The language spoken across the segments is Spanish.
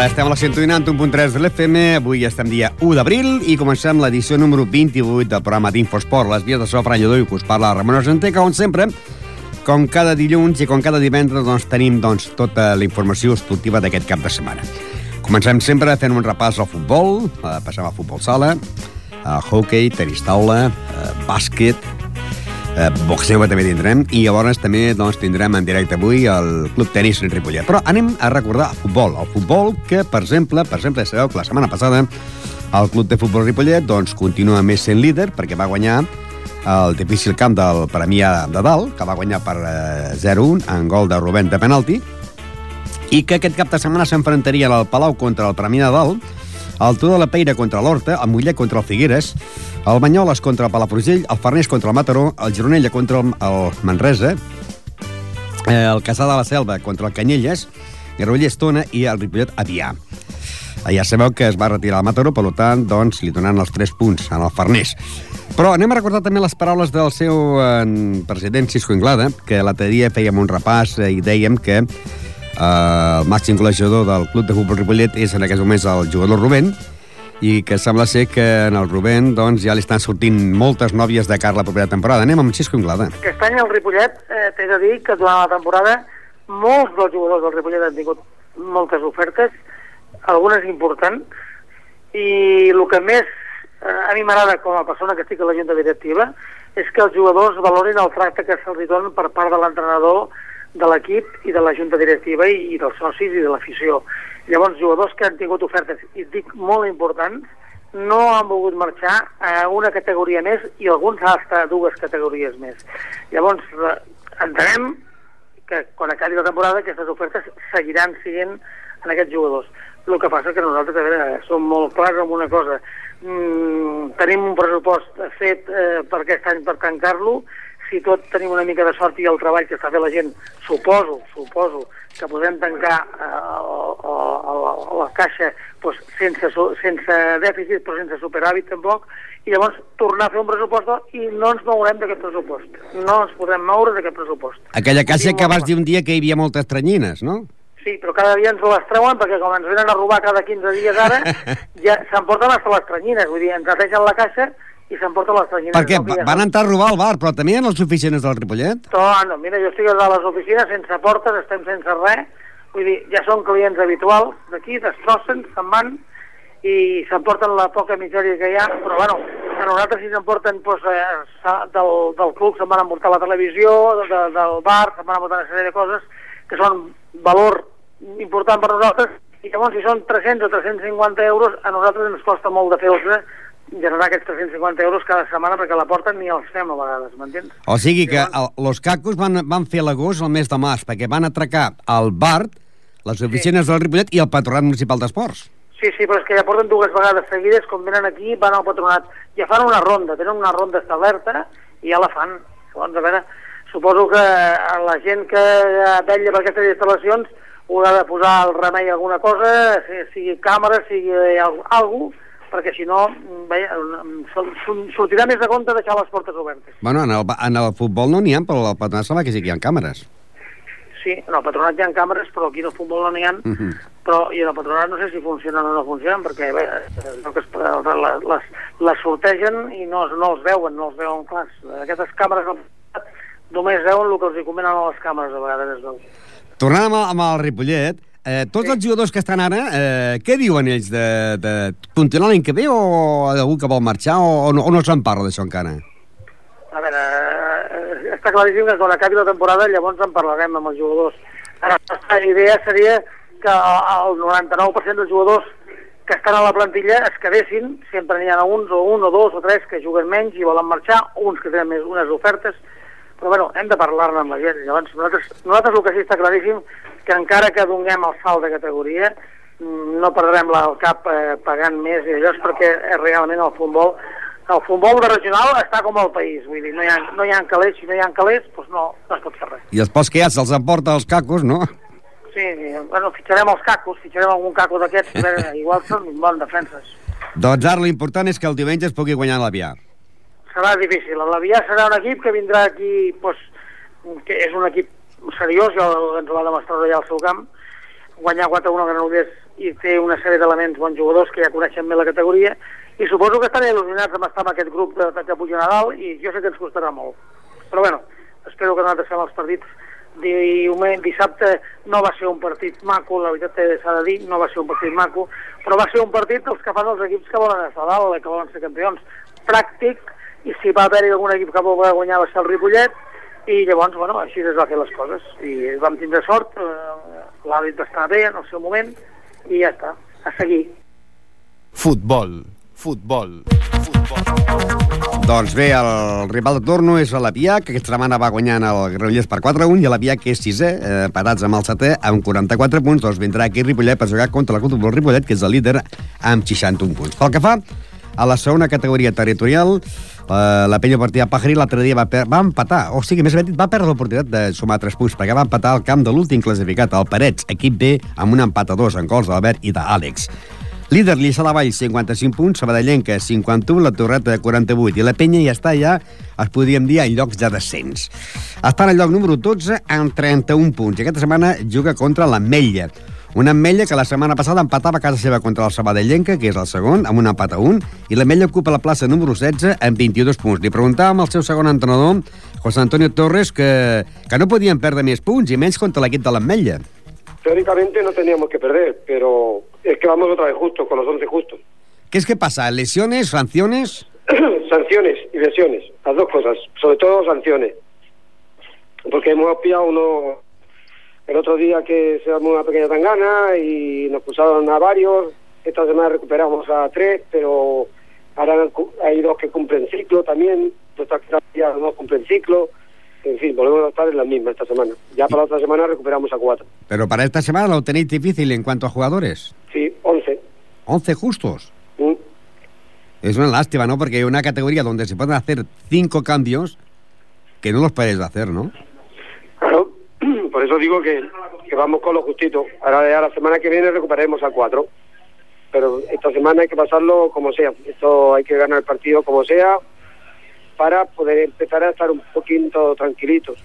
tarda, estem a la 191.3 de l'FM, avui estem dia 1 d'abril i comencem l'edició número 28 del programa d'Infosport, les vies de so Fran Lledó i que us parla Ramon Argenteca, on sempre, com cada dilluns i com cada divendres, doncs, tenim doncs, tota la informació esportiva d'aquest cap de setmana. Comencem sempre fent un repàs al futbol, eh, passem al futbol sala, a hockey, tenis taula, eh, bàsquet, eh, boxeu també tindrem, i llavors també doncs, tindrem en directe avui el Club Tenis en Ripollet. Però anem a recordar el futbol. El futbol que, per exemple, per exemple, sabeu que la setmana passada el Club de Futbol Ripollet doncs, continua més sent líder perquè va guanyar el difícil camp del Premià de Dalt, que va guanyar per eh, 0-1 en gol de Rubén de penalti, i que aquest cap de setmana s'enfrontarien al Palau contra el Premià de Dalt, el Tudor de la Peira contra l'Horta, el Mollet contra el Figueres, el Banyoles contra el Palafrugell, el Farners contra el Mataró, el Gironella contra el, el Manresa, eh, el Caçà de la Selva contra el Canyelles, el Rovell Estona i el Ripollet Avià. Eh, Ja sabeu que es va retirar el Mataró, per tant, doncs, li donaran els 3 punts el Farners. Però anem a recordar també les paraules del seu eh, president Cisco Inglada, que l'altre dia fèiem un repàs eh, i dèiem que eh, màxim golejador del Club de Futbol Ripollet és en aquests moments el jugador Rubén, i que sembla ser que en el Rubén doncs, ja li estan sortint moltes nòvies de cara la propera temporada. Anem amb Cisco Inglada. Aquest any el Ripollet, eh, t'he de dir que durant la temporada molts dels jugadors del Ripollet han tingut moltes ofertes, algunes importants, i el que més eh, a mi m'agrada com a persona que estic a la junta directiva és que els jugadors valorin el tracte que se'ls donen per part de l'entrenador, de l'equip i de la junta directiva i, i dels socis i de l'afició. Llavors, jugadors que han tingut ofertes, i dic molt importants, no han volgut marxar a una categoria més i alguns hasta a dues categories més. Llavors, eh, entenem que quan acabi la temporada aquestes ofertes seguiran sent en aquests jugadors. El que passa que nosaltres a veure, som molt clars en una cosa. Mm, tenim un pressupost fet eh, per aquest any per tancar-lo. Si tot tenim una mica de sort i el treball que està fent la gent, suposo, suposo que podem tancar eh, a, a, a la caixa doncs, sense, sense dèficit però sense superàvit tampoc i llavors tornar a fer un pressupost i no ens mourem d'aquest pressupost. No ens podem moure d'aquest pressupost. Aquella caixa que vas dir un dia que hi havia moltes tranyines, no? Sí, però cada dia ens les treuen perquè com ens venen a robar cada 15 dies ara, ja s'emporten hasta les tranyines, vull dir, ens netegen la caixa i s'emporten les tranyines. Perquè No, que ja van entrar a robar al bar, però també en les oficines del Ripollet. No, no, mira, jo estic a les oficines sense portes, estem sense res, vull dir, ja són clients habituals. D'aquí, destrossen, se'n van i s'emporten la poca misèria que hi ha, però bueno, a nosaltres si s'emporten doncs, eh, del, del club se'n van emportar la televisió, de, del bar, se'n van emportar una sèrie de coses que són valor important per nosaltres. I llavors si són 300 o 350 euros a nosaltres ens costa molt de fer-los generar aquests 350 euros cada setmana perquè la porten ni els fem a vegades, m'entens? O sigui que el, los cacos van, van fer l'agost el mes de març, perquè van atracar el bar, les oficines del Ripollet i el Patronat Municipal d'Esports. Sí, sí, però és que ja porten dues vegades seguides, com venen aquí, van al patronat, ja fan una ronda, tenen una ronda establerta i ja la fan. Llavors, a veure, suposo que a la gent que vetlla per aquestes instal·lacions haurà de posar al remei alguna cosa, si- sigui càmera, sigui alguna cosa, perquè si no, veia, sol- sortirà més de compte deixar les portes obertes. Bueno, en el, en el futbol no n'hi ha, però al Patronat sembla que sí que hi ha càmeres. Sí, en el patronat hi ha càmeres, però aquí en el futbol no n'hi ha. Mhm. Però i en el patronat no sé si funcionen o no funcionen, perquè bé, les, les, les sortegen i no, no els veuen, no els veuen clars. Aquestes càmeres només veuen el que els hi comenen a les càmeres, a vegades es veu. Tornant amb, el- amb el Ripollet, eh, tots els jugadors que estan ara, eh, què diuen ells? De, de continuar l'any que ve o algú que vol marxar o, o no, o no se'n parla d'això encara? A veure, eh, està claríssim que quan acabi la temporada llavors en parlarem amb els jugadors. Ara, la idea seria que el 99% dels jugadors que estan a la plantilla es quedessin, sempre n'hi ha uns o un o dos o tres que juguen menys i volen marxar, uns que tenen més unes ofertes, però bueno, hem de parlar-ne amb la gent. Llavors, nosaltres, nosaltres el que sí està claríssim que encara que donem el salt de categoria, mm, no perdrem el cap eh, pagant més i allò és perquè eh, realment el futbol el futbol de regional està com el país, vull dir, no hi ha, no hi ha calés, si no hi ha calés, doncs no, no es pot fer res. I els pocs que hi ha se'ls emporta els cacos, no? Sí, bueno, fitxarem els cacos, fitxarem algun caco d'aquests, igual són bons defenses. Doncs ara l'important és que el diumenge es pugui guanyar l'Avià. serà difícil. L'Avià serà un equip que vindrà aquí, doncs, que és un equip seriós, va demostrar ja al seu camp, guanyar 4-1 a Granollers i té una sèrie d'elements bons jugadors que ja coneixen bé la categoria i suposo que estan il·lusionats amb estar en aquest grup de, de que pugen a dalt i jo sé que ens costarà molt. Però bueno, espero que nosaltres fem els partits diumenge, dissabte no va ser un partit maco, la veritat s'ha de dir, no va ser un partit maco, però va ser un partit dels que fan els equips que volen estar dalt, que volen ser campions. Pràctic, i si va haver-hi algun equip que va guanyar va ser el Ripollet, i llavors, bueno, així es va fer les coses. I vam tindre sort, eh, l'àrbit estar bé en el seu moment, i ja està, a seguir. Futbol, futbol, futbol. Doncs bé, el rival de torno és l'Avià, que aquesta setmana va guanyant el Granollers per 4-1, i l'Avià, que és sisè, eh, patats amb el setè, amb 44 punts, doncs vindrà aquí Ripollet per jugar contra el Club del Ripollet, que és el líder, amb 61 punts. Pel que fa a la segona categoria territorial, la, la penya partida Pajaril l'altre dia va, per, va empatar, o sigui, més ben dit, va perdre l'oportunitat de sumar 3 punts, perquè va empatar al camp de l'últim classificat, el Parets, equip B, amb un empat a dos en gols d'Albert i d'Àlex. Líder Lliçà de Vall, 55 punts, Sabadellenca, 51, la Torreta, 48, i la penya ja està ja, es podríem dir, en llocs de descens. Està en el lloc número 12 amb 31 punts, i aquesta setmana juga contra l'Ametlla, una Ametlla que la setmana passada empatava a casa seva contra el Sabadellenca, que és el segon, amb un empat a un, i l'Ametlla ocupa la plaça número 16 amb 22 punts. Li preguntàvem al seu segon entrenador, José Antonio Torres, que, que no podien perdre més punts, i menys contra l'equip de l'Ametlla. Teóricamente no teníamos que perder, pero es que vamos otra vez justo, con los 11 justos. ¿Qué es que pasa? ¿Lesiones, sanciones? sanciones y lesiones, las dos cosas, sobre todo sanciones. Porque hemos pillado uno el otro día que se damos una pequeña tangana y nos pulsaron a varios. Esta semana recuperamos a tres, pero ahora hay dos que cumplen ciclo también. Nuestras ya no cumplen ciclo. En fin, volvemos a estar en la misma esta semana. Ya para la otra semana recuperamos a cuatro. Pero para esta semana lo tenéis difícil en cuanto a jugadores. Sí, once. ¿Once justos? Mm. Es una lástima, ¿no? Porque hay una categoría donde se pueden hacer cinco cambios que no los podéis hacer, ¿no? Eso digo que, que vamos con lo justito. Ahora ya la semana que viene recuperaremos a cuatro. Pero esta semana hay que pasarlo como sea. Esto hay que ganar el partido como sea para poder empezar a estar un poquito tranquilitos.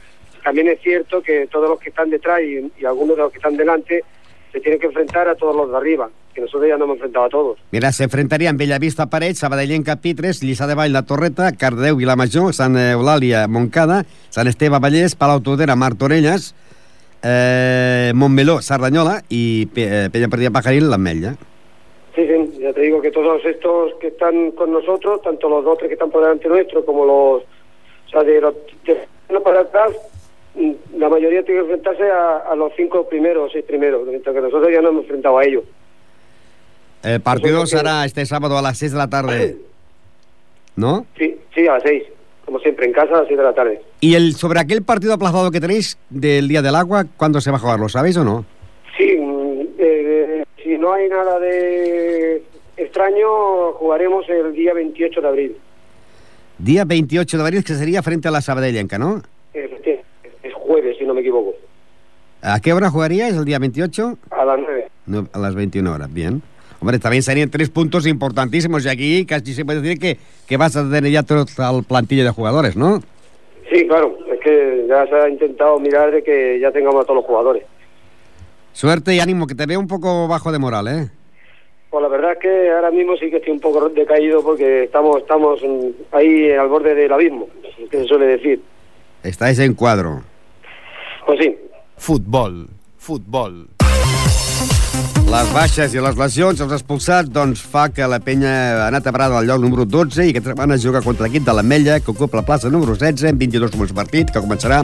También es cierto que todos los que están detrás y, y algunos de los que están delante se tienen que enfrentar a todos los de arriba, que nosotros ya no hemos enfrentado a todos. Mira, se enfrentarían Bellavista Parets, Sabadellenca Pitres, Lliçà de Vall La Torreta, Cardeu Vilamajor, Sant Eulàlia Montcada, Sant Esteve Vallès, Palau Todera Martorelles, eh, Montmeló Sardanyola i Pe eh, Penya Partida Pajaril l'Ametlla. Sí, sí, ya te digo que todos estos que están con nosotros, tanto los dos tres que están por delante nuestro como los, o sea, de los de para atrás, mm, la mayoría tiene que enfrentarse a, a los cinco primeros o seis primeros, mientras que nosotros ya no hemos enfrentado a ellos. El partido lo que- será este sábado a las 6 de la tarde, ¿no? Sí, sí, a las seis, como siempre, en casa a las seis de la tarde. Y el sobre aquel partido aplazado que tenéis del Día del Agua, ¿cuándo se va a jugar? ¿Lo sabéis o no? Sí, mm, eh, si no hay nada de extraño, jugaremos el día 28 de abril. Día 28 de abril, que sería frente a la Sabadellenca, ¿no? Eh, Es jueves, si no me equivoco, ¿A qué hora jugaríais el día 28? a las nueve. No, a las 21 horas, bien. Hombre, también serían tres puntos importantísimos y aquí casi se puede decir que, que vas a tener ya todo el plantilla de jugadores, ¿no? Sí, claro, es que ya se ha intentado mirar de que ya tengamos a todos los jugadores. Suerte y ánimo, que te veo un poco bajo de moral, ¿eh? Pues la verdad es que ahora mismo sí que estoy un poco decaído porque estamos estamos ahí al borde del abismo, que se suele decir. Estáis en cuadro. Pues sí, Futbol, futbol. Les baixes i les lesions, els expulsats, doncs fa que la penya ha anat a parar al lloc número 12 i aquesta setmana juga contra l'equip de l'Ametlla, que ocupa la plaça número 16 amb 22 punts partit, que començarà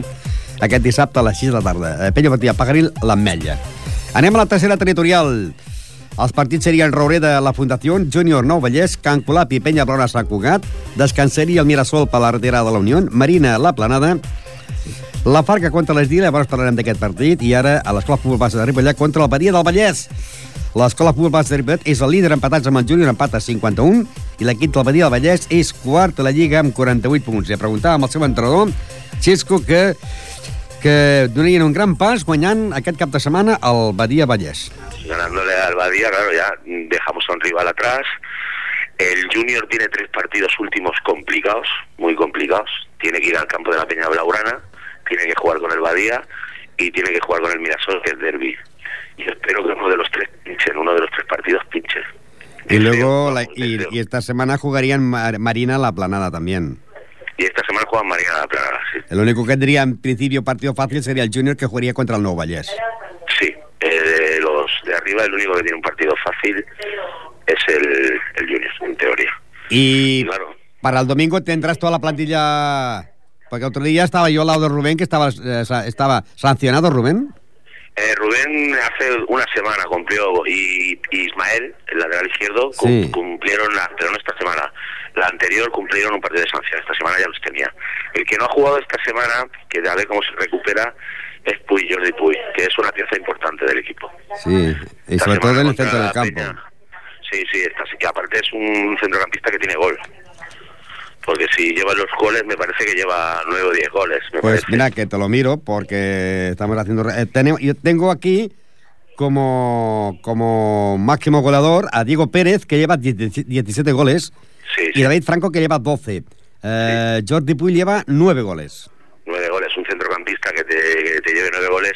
aquest dissabte a les 6 de la tarda. Eh, Penya Partida Pagaril, l'Ametlla. Anem a la tercera territorial. Els partits serien Roureda, la Fundació, Júnior Nou Vallès, Can Colap i Penya Blona Sant Cugat, Descanseria el Mirasol per la retirada de la Unió, Marina la Planada, la Farca contra l'Esdila, llavors parlarem d'aquest partit, i ara a l'Escola Futbol Base de Ripollet contra la Badia del Vallès. L'escola Futbol Base de Ripollet és el líder empatats amb el Júnior, empat a 51, i l'equip del Badia del Vallès és quart a la Lliga amb 48 punts. I preguntàvem al seu entrenador, Xisco, que, que donarien un gran pas guanyant aquest cap de setmana al Badia Vallès. ganándole al Badía, claro, ya dejamos a un rival atrás. El Junior tiene tres partidos últimos complicados, muy complicados. Tiene que ir al campo de la Peña Blaurana, tiene que jugar con el Badía y tiene que jugar con el Mirasol, que es derby. yo espero que uno de los tres pinchen, uno de los tres partidos pinche. Y luego, Deseo, la- vamos, y, y esta semana jugarían Mar- Marina la planada también. Y esta semana juegan Marina la Plana, sí. El único que tendría en principio partido fácil sería el Junior que jugaría contra el Nuevo Vallés. Sí, eh, de los de arriba el único que tiene un partido fácil es el, el Junior, en teoría. Y Claro. para el domingo tendrás toda la plantilla... Porque otro día estaba yo al lado de Rubén, que estaba, eh, estaba sancionado, Rubén. Eh, Rubén hace una semana cumplió y, y Ismael, el lateral izquierdo, Sí. cumplieron, la, pero no esta semana, la anterior cumplieron un partido de sanción, esta semana ya los tenía. El que no ha jugado esta semana, que a ver cómo se recupera, es Puy, Jordi Puy, que es una pieza importante del equipo. Sí, y sobre todo en el centro del campo. Peña. Sí, sí, esta, sí que aparte es un centrocampista que tiene gol. Porque si lleva los goles, me parece que lleva nueve o diez goles. Me Pues parece. mira, que te lo miro porque estamos haciendo... eh, tenemos- yo tengo aquí como, como máximo goleador a Diego Pérez, que lleva 10 17 goles, Sí, y sí, David Franco, que lleva 12. Eh, Jordi Puy lleva 9 goles. nueve goles. Un centrocampista que te, que te lleve nueve goles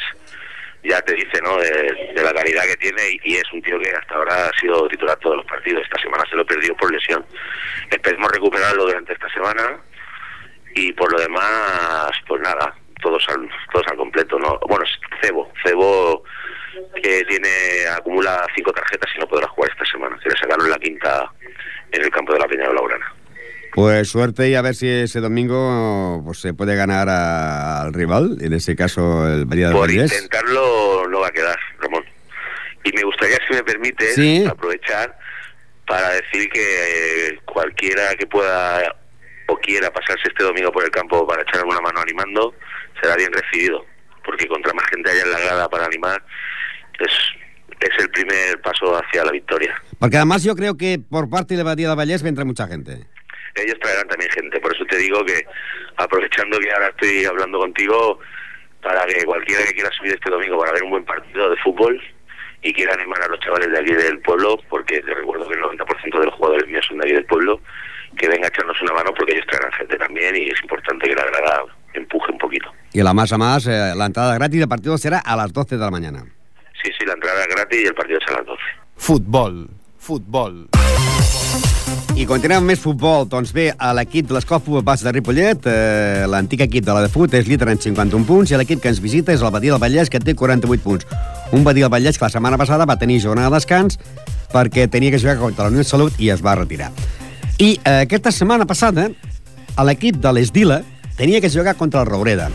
ya te dice, ¿no? De, de la calidad que tiene y, es un tío que hasta ahora ha sido titular todos los partidos. Esta semana se lo perdió por lesión. Esperemos recuperarlo durante esta semana y por lo demás, pues nada, todos al, todos al completo, ¿no? Bueno, es Cebo, Cebo que tiene acumula cinco tarjetas y no podrá jugar esta semana. Se le sacaron la quinta en el campo de la Peña de Laurana. Pues suerte y a ver si ese domingo pues, se puede ganar a- al rival, en ese caso el del Por Vallés. Intentarlo no va a quedar, Ramón. Y me gustaría, si me permite, Sí. aprovechar para decir que eh, cualquiera que pueda o quiera pasarse este domingo por el campo para echarme una mano animando, será bien recibido. Porque contra más gente haya en la grada para animar, es, es el primer paso hacia la victoria. Porque además yo creo que por parte de Badía del Vallés vendrá mucha gente. ellos traerán también gente. Por eso te digo que, aprovechando que ahora estoy hablando contigo, para que cualquiera que quiera subir este domingo para ver un buen partido de fútbol y quiera animar a los chavales de aquí del pueblo, porque te recuerdo que el 90% de los jugadores míos son de aquí del pueblo, que venga a echarnos una mano porque ellos traerán gente también y es importante que la grada empuje un poquito. Y la más a más, eh, la entrada gratis del partido será a las 12 de la mañana. Sí, sí, la entrada es gratis y el partido es a las 12. Futbol, futbol. I continuem amb més futbol. Doncs bé, l'equip de l'Escola Futbol Base de Ripollet, eh, l'antic equip de la de Fut, és líder en 51 punts, i l'equip que ens visita és el Badia del Vallès, que té 48 punts. Un Badia del Vallès que la setmana passada va tenir jornada de descans perquè tenia que jugar contra la Unió de Salut i es va retirar. I eh, aquesta setmana passada, l'equip de l'Esdila tenia que jugar contra el Roureda.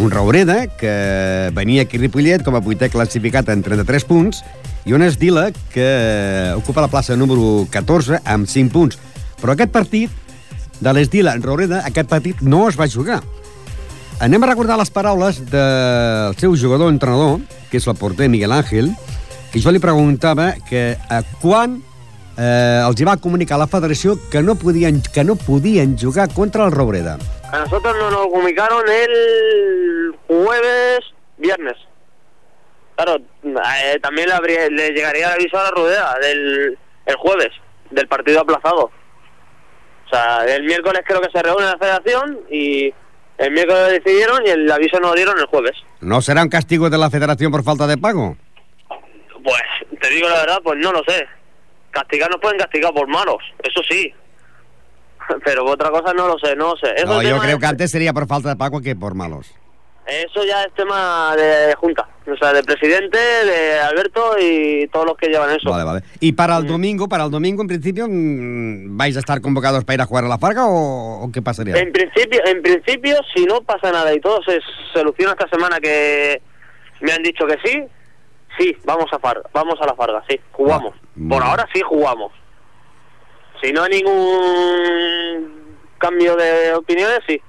Un Roureda que venia aquí a Ripollet com a vuitè classificat en 33 punts i un Esdila que ocupa la plaça número 14 amb 5 punts. Però aquest partit de l'Esdila en Roureda, aquest partit no es va jugar. Anem a recordar les paraules del seu jugador-entrenador, que és el porter Miguel Ángel, que jo li preguntava que a quan eh, els hi va comunicar la federació que no podien, que no podien jugar contra el Roureda. A nosotros nos lo comunicaron el jueves, viernes. Claro, eh, también le, habría- le llegaría el aviso a la Rudea del el jueves, del partido aplazado. O sea, el miércoles creo que se reúne la federación y el miércoles lo decidieron y el aviso nos lo dieron el jueves. ¿No será un castigo de la federación por falta de pago? Pues, te digo la verdad, pues no lo sé. Castigar nos pueden castigar por malos, eso sí. Pero otra cosa no lo sé, no lo sé. Eso No, yo creo de- que antes sería por falta de pago que por malos. Eso ya es tema de junta, o sea, de presidente, de Alberto y todos los que llevan eso. Vale, vale. Y para el domingo, para el domingo, en principio, mm, ¿vais a estar convocados para ir a jugar a la Farga o, o qué pasaría? En principio, en principio, si no pasa nada y todo se soluciona esta semana que me han dicho que sí, sí, vamos a Farga, vamos a la Farga, sí, jugamos. Ah, Por ahora sí jugamos. Si no hay ningún cambio de opiniones, sí.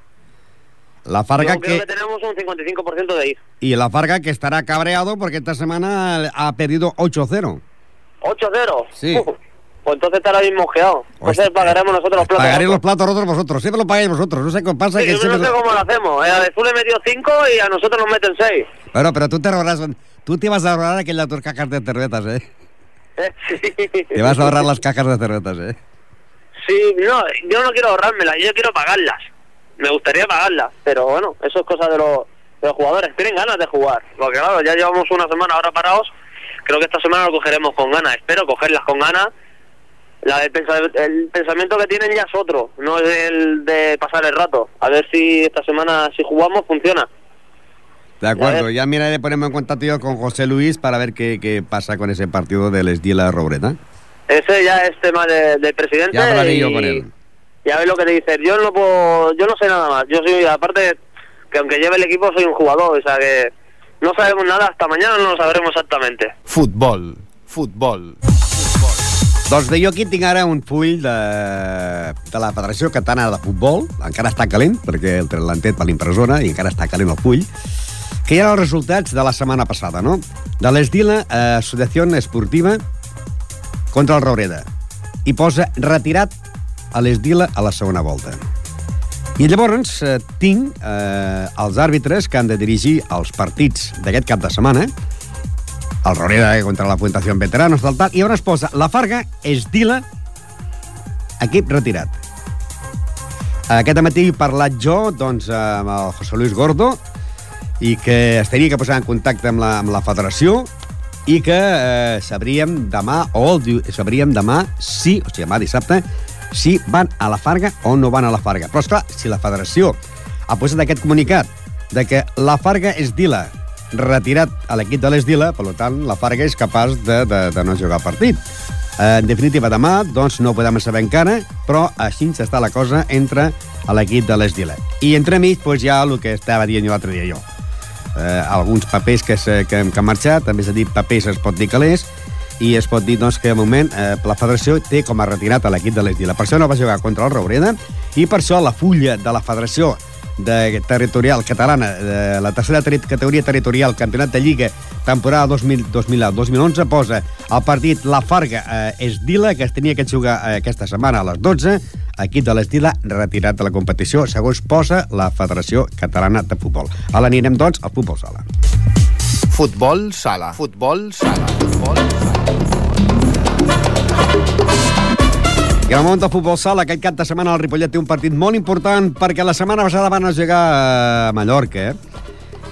La Farga Yo creo que... que tenemos un 55% de ir. Y la Farga que estará cabreado porque esta semana ha perdido 8-0. 8-0. Sí. Uh, pues entonces estará bien mosqueado. Entonces Hostia. pagaremos nosotros los platos. Pagaré los platos rotos vosotros. Siempre lo pagáis vosotros. No sé qué pasa. Sí, que yo siempre... no sé cómo lo hacemos. Eh, A Azul le metió 5 y a nosotros nos meten 6. Bueno, pero tú te ahorras... Tú te vas a ahorrar aquellas tus cajas de cervezas, ¿eh? sí. Te vas a ahorrar las cajas de cervezas, ¿eh? Sí, no, yo no quiero ahorrármelas, yo quiero pagarlas. Me gustaría pagarlas, pero bueno, eso es cosa de los, de los jugadores. Tienen ganas de jugar, porque claro, ya llevamos una semana ahora parados creo que esta semana lo cogeremos con ganas. Espero cogerlas con ganas. La del el pensamiento que tienen ya es otro, no es el de pasar el rato. A ver si esta semana, si jugamos, funciona. De acuerdo, ya mira de ponerme en contacto yo con José Luis para ver qué, qué pasa con ese partido del Esdila Robreta. Ese ya es tema de- del presidente. Ya hablaré y, yo con él. y a ver lo que te dice. Yo no puedo, yo no sé nada más. Yo soy, aparte, que aunque lleve el equipo, soy un jugador. O sea que no sabemos nada hasta mañana, no lo sabremos exactamente. Futbol. Futbol. Doncs de jo aquí tinc ara un full de, de la Federació Catalana de Futbol, encara està calent, perquè el l'han tret per l'impressora i encara està calent el full, que hi ha els resultats de la setmana passada, no? De l'Esdila, eh, Associació Esportiva contra el Roureda. I posa retirat a l'Esdila a la segona volta. I llavors eh, tinc eh, els àrbitres que han de dirigir els partits d'aquest cap de setmana, el Roreda eh, contra la Fundació Veteranos, tal, tal, i es posa la Farga, Esdila, equip retirat. Aquest matí he parlat jo doncs, amb el José Luis Gordo i que es tenia que posar en contacte amb la, amb la federació i que eh, sabríem demà, o el, sabríem demà si, o sigui, demà dissabte, si van a la Farga o no van a la Farga. Però, esclar, si la federació ha posat aquest comunicat de que la Farga és Dila retirat a l'equip de l'Esdila, per tant, la Farga és capaç de, de, de no jugar partit. Eh, En definitiva, demà doncs, no ho podem saber encara, però així està la cosa entre l'equip de l'Esdila. I entre mig, doncs, hi ha el que estava dient l'altre dia jo. Eh, alguns papers que, que, que han marxat, també s'ha dit papers es pot dir calés, i es pot dir doncs, que de moment eh, la federació té com a retirat a l'equip de l'Esdila. Per això no va jugar contra el Roureda, i per això la fulla de la federació de territorial catalana, de la tercera teri categoria territorial, campionat de Lliga, temporada 2000-2011, posa el partit La Farga eh, Esdila, que es tenia que jugar eh, aquesta setmana a les 12, equip de l'Esdila retirat de la competició, segons posa la Federació Catalana de Futbol. Ara anirem, doncs, al futbol sala. Futbol sala. Futbol sala. Futbol sala. I en el moment del futbol sala, aquest cap de setmana el Ripollet té un partit molt important perquè la setmana passada van a jugar a Mallorca, eh?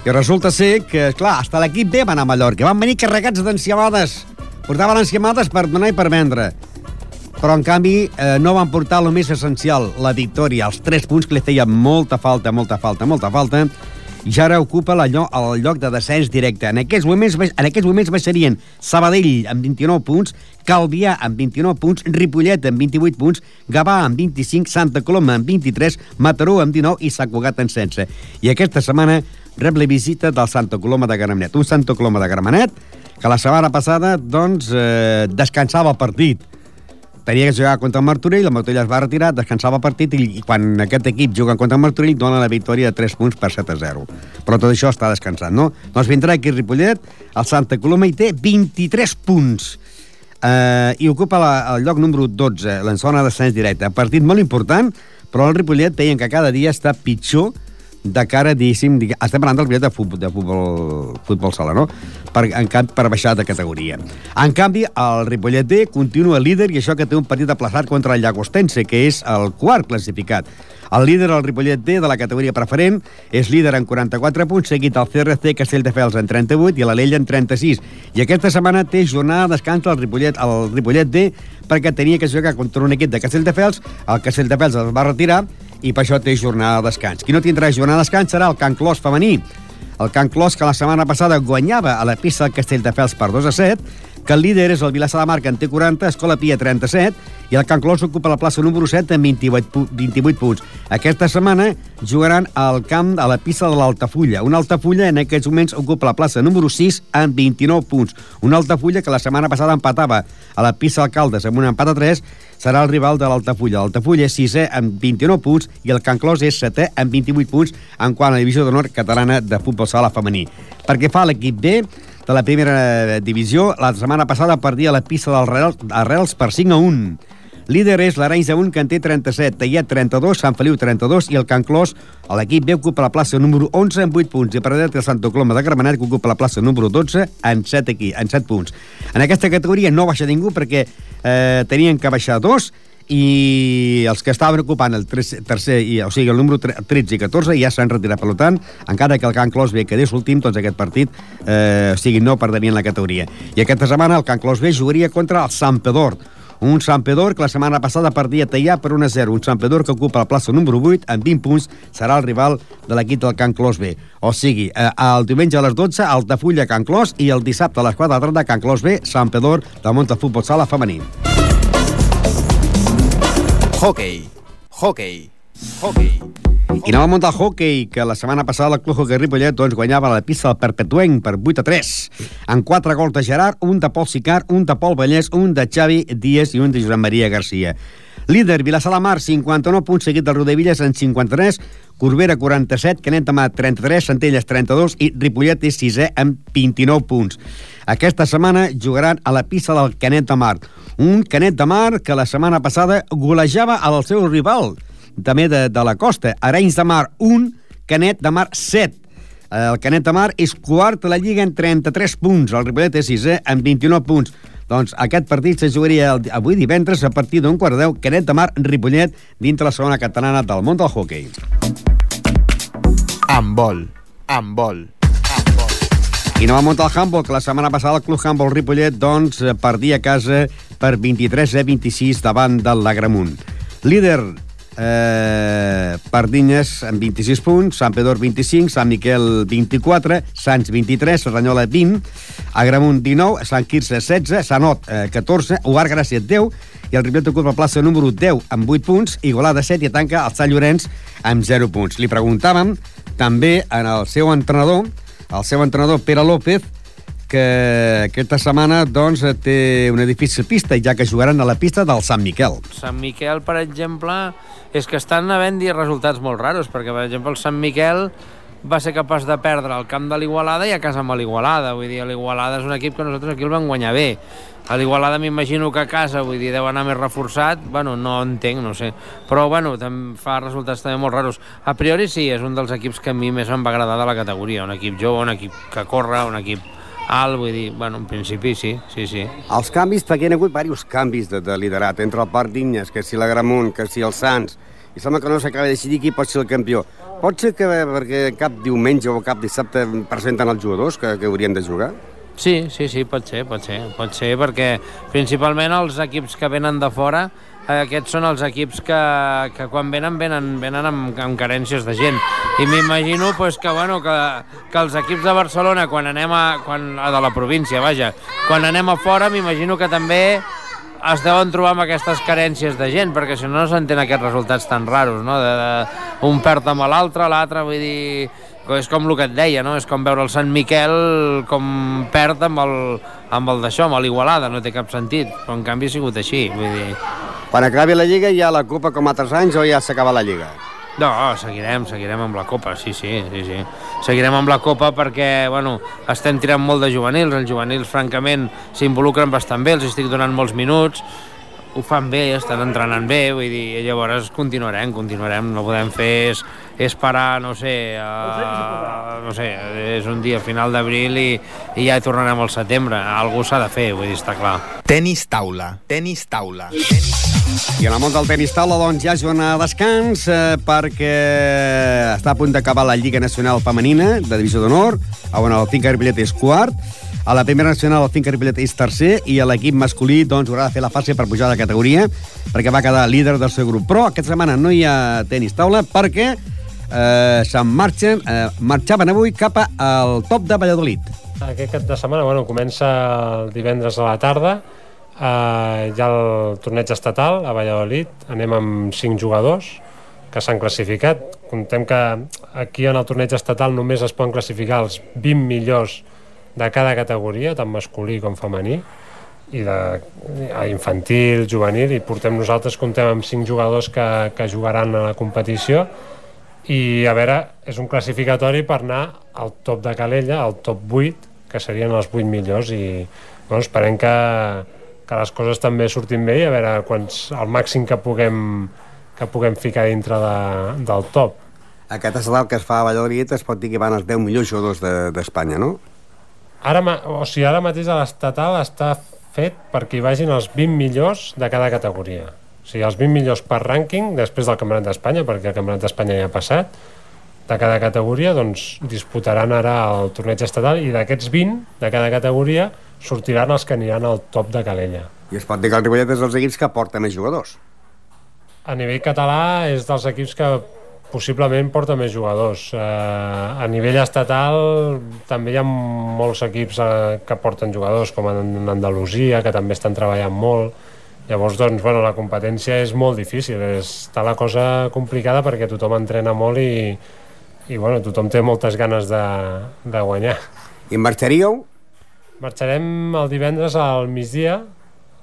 I resulta ser que, clar, hasta l'equip B va anar a Mallorca. Van venir carregats d'enciamades. Portaven enciamades per donar i per vendre. Però, en canvi, eh, no van portar el més essencial, la victòria, els tres punts que li feia molta falta, molta falta, molta falta, ja ara ocupa la lloc, el lloc de descens directe. En aquests moments, en aquests moments baixarien Sabadell amb 29 punts, Calvià amb 29 punts, Ripollet amb 28 punts, Gavà amb 25, Santa Coloma amb 23, Mataró amb 19 i Sant Cugat amb 16. I aquesta setmana rep la visita del Santa Coloma de Gramenet. Un Santa Coloma de Gramenet que la setmana passada doncs, eh, descansava el partit tenia que jugar contra el Martorell, el Martorell es va retirar, descansava el partit i, i quan aquest equip juga contra el Martorell dona la victòria de 3 punts per 7 a 0. Però tot això està descansant, no? Doncs vindrà aquí Ripollet, el Santa Coloma i té 23 punts eh, i ocupa la, el lloc número 12, la zona de descens directe. Partit molt important, però el Ripollet veien que cada dia està pitjor de cara, diguéssim, digue- estem parlant del Ripollet de futbol, de futbol, futbol sala, no? Per, en canvi, per baixar de categoria. En canvi, el Ripollet D continua líder i això que té un partit aplaçat contra el Llagostense, que és el quart classificat. El líder, el Ripollet D, de la categoria preferent, és líder en 44 punts, seguit el CRC Castelldefels en 38 i l'Alella en 36. I aquesta setmana té jornada de descans el Ripollet, el Ripollet D perquè tenia que jugar contra un equip de Castelldefels, el Castelldefels es va retirar i per això té jornada de descans. Qui no tindrà jornada de descans serà el Can Clos femení. El Can Clos, que la setmana passada guanyava a la pista del Castelldefels per 2 a 7, que el líder és el Vilassar de Mar, que en té 40, Escola Pia 37, i el Can Clos ocupa la plaça número 7 amb 28, pu- 28 punts. Aquesta setmana jugaran al camp a la pista de l'Altafulla. Una Altafulla en aquests moments ocupa la plaça número 6 amb 29 punts. Una Altafulla que la setmana passada empatava a la pista Alcaldes amb un empat a 3 serà el rival de l'Altafulla. L'Altafulla és sisè amb 29 punts i el Can Clos és setè amb 28 punts en quant a la divisió d'honor catalana de futbol sala femení. Perquè fa l'equip B de la primera divisió, la setmana passada perdia la pista del Reals, per 5 a 1. Líder és l'Arenys de 1, que en té 37, Teiet 32, Sant Feliu 32 i el Can Clos, l'equip B, ocupa la plaça número 11 amb 8 punts i per té el Santa Coloma de Gramenet, que ocupa la plaça número 12 en 7, aquí, en 7 punts. En aquesta categoria no baixa ningú perquè eh, tenien que baixar dos i els que estaven ocupant el tercer, i, o sigui, el número 13 i 14 ja s'han retirat. Per tant, encara que el Can Clos B quedés últim, doncs aquest partit, eh, o sigui, no perdrien la categoria. I aquesta setmana el Can Clos B jugaria contra el Sant Pedor, un Sant Pedor que la setmana passada perdia Teià per 1 a 0. Un Sant Pedor que ocupa la plaça número 8 amb 20 punts serà el rival de l'equip del Can Clos B. O sigui, eh, el diumenge a les 12, Altafulla, Can Clos, i el dissabte a les 4 de la tarda, Can Clos B, Sant Pedor, del Monta Futbol Sala Femení. Hockey. Hockey. Hockey. I anem al hockey, que la setmana passada el Club Hockey Ripollet doncs, guanyava la pista del Perpetuenc per 8 a 3, amb 4 gols de Gerard, un de Pol Sicar, un de Pol Vallès, un de Xavi Díaz i un de Josep Maria Garcia. Líder, Vilassar la Mar, 59 punts, seguit del Rodevilles en 53, Corbera 47, Canet de Mar 33, Centelles 32 i Ripollet és sisè amb 29 punts. Aquesta setmana jugaran a la pista del Canet de Mar. Un Canet de Mar que la setmana passada golejava al seu rival, també de, de la costa. Arenys de Mar 1, Canet de Mar 7. El Canet de Mar és quart a la Lliga en 33 punts. El Ripollet és sisè amb 29 punts. Doncs aquest partit se jugaria el, avui divendres a partir d'un quart de deu, Canet de Mar, Ripollet, dintre la segona catalana del món del hockey. Amb vol. Amb vol. I no va muntar el handball, que la setmana passada el Club Handball Ripollet doncs, eh, perdia a casa per 23 a 26 davant del Lagramunt. Líder eh, Pardinyes amb 26 punts, Sant Pedor 25, Sant Miquel 24, Sants 23, Serranyola 20, Agramunt 19, Sant Quirze 16, Sant Ot eh, 14, Ugar Gràcia 10, i el Ripollet ocupa la plaça número 10 amb 8 punts, Igualada 7 i tanca el Sant Llorenç amb 0 punts. Li preguntàvem també en el seu entrenador, el seu entrenador Pere López, que aquesta setmana doncs, té una difícil pista, ja que jugaran a la pista del Sant Miquel. Sant Miquel, per exemple, és que estan havent dir resultats molt raros, perquè, per exemple, el Sant Miquel va ser capaç de perdre el camp de l'Igualada i a casa amb l'Igualada. Vull dir, l'Igualada és un equip que nosaltres aquí el vam guanyar bé. A l'Igualada m'imagino que a casa, vull dir, deu anar més reforçat. Bueno, no entenc, no sé. Però, bueno, fa resultats també molt raros. A priori sí, és un dels equips que a mi més em va agradar de la categoria. Un equip jove, un equip que corre, un equip alt, vull dir, bueno, en principi sí, sí, sí. Els canvis, perquè hi ha hagut diversos canvis de, de liderat, entre el Parc Dignes, que si la Gramunt, que si el Sants, i sembla que no s'acaba de decidir qui pot ser el campió. Pot ser que perquè cap diumenge o cap dissabte presenten els jugadors que, que haurien de jugar? Sí, sí, sí, pot ser, pot ser, pot ser, perquè principalment els equips que venen de fora aquests són els equips que, que quan venen, venen, venen amb, amb carències de gent. I m'imagino pues, que, bueno, que, que els equips de Barcelona, quan anem a, quan, a de la província, vaja, quan anem a fora, m'imagino que també es deuen trobar amb aquestes carències de gent, perquè si no no s'entén aquests resultats tan raros, no? De, de, un perd amb l'altre, l'altre, vull dir és com el que et deia, no? És com veure el Sant Miquel com perd amb el, amb el d'això, amb l'Igualada, no té cap sentit, però en canvi ha sigut així, vull dir... Quan acabi la Lliga hi ha la Copa com altres anys o ja s'acaba la Lliga? No, seguirem, seguirem amb la Copa, sí, sí, sí, sí. Seguirem amb la Copa perquè, bueno, estem tirant molt de juvenils, els juvenils, francament, s'involucren bastant bé, els estic donant molts minuts, ho fan bé, estan entrenant bé, vull dir, llavors continuarem, continuarem, no podem fer és, és parar, no sé, uh, no sé, és un dia final d'abril i, i ja tornarem al setembre, algú s'ha de fer, vull dir, està clar. Tenis taula, tenis taula. Tenis... I en el món del tenis taula, doncs, ja és zona de descans eh, perquè està a punt d'acabar la Lliga Nacional Femenina de Divisió d'Honor, on el Finca Ripollet és quart, a la primera nacional el Finca Ripollet és tercer i l'equip masculí doncs, haurà de fer la fase per pujar de categoria perquè va quedar líder del seu grup. Però aquesta setmana no hi ha tenis taula perquè eh, se'n marxen, eh, marxaven avui cap al top de Valladolid. Aquest cap de setmana bueno, comença el divendres a la tarda, eh, hi ha el torneig estatal a Valladolid, anem amb cinc jugadors que s'han classificat. Contem que aquí en el torneig estatal només es poden classificar els 20 millors de cada categoria, tant masculí com femení, i de a infantil, juvenil, i portem nosaltres, comptem amb cinc jugadors que, que jugaran a la competició, i a veure, és un classificatori per anar al top de Calella, al top 8, que serien els 8 millors, i bueno, esperem que, que les coses també surtin bé i a veure quants, el màxim que puguem, que puguem ficar dintre de, del top. Aquest estatal que es fa a Valladolid es pot dir que van els 10 millors jugadors d'Espanya, de, no? Ara, o sigui, ara mateix a l'estatal està fet perquè hi vagin els 20 millors de cada categoria. O sigui, els 20 millors per rànquing després del Campionat d'Espanya, perquè el Campionat d'Espanya ja ha passat, de cada categoria doncs, disputaran ara el torneig estatal i d'aquests 20 de cada categoria sortiran els que aniran al top de Calella. I es pot dir que el Ripollet és dels equips que porta més jugadors. A nivell català és dels equips que possiblement porta més jugadors. Eh, a nivell estatal també hi ha molts equips eh, que porten jugadors, com en Andalusia, que també estan treballant molt. Llavors, doncs, bueno, la competència és molt difícil. Està la cosa complicada perquè tothom entrena molt i, i bueno, tothom té moltes ganes de, de guanyar. I marxaríeu? Marxarem el divendres al migdia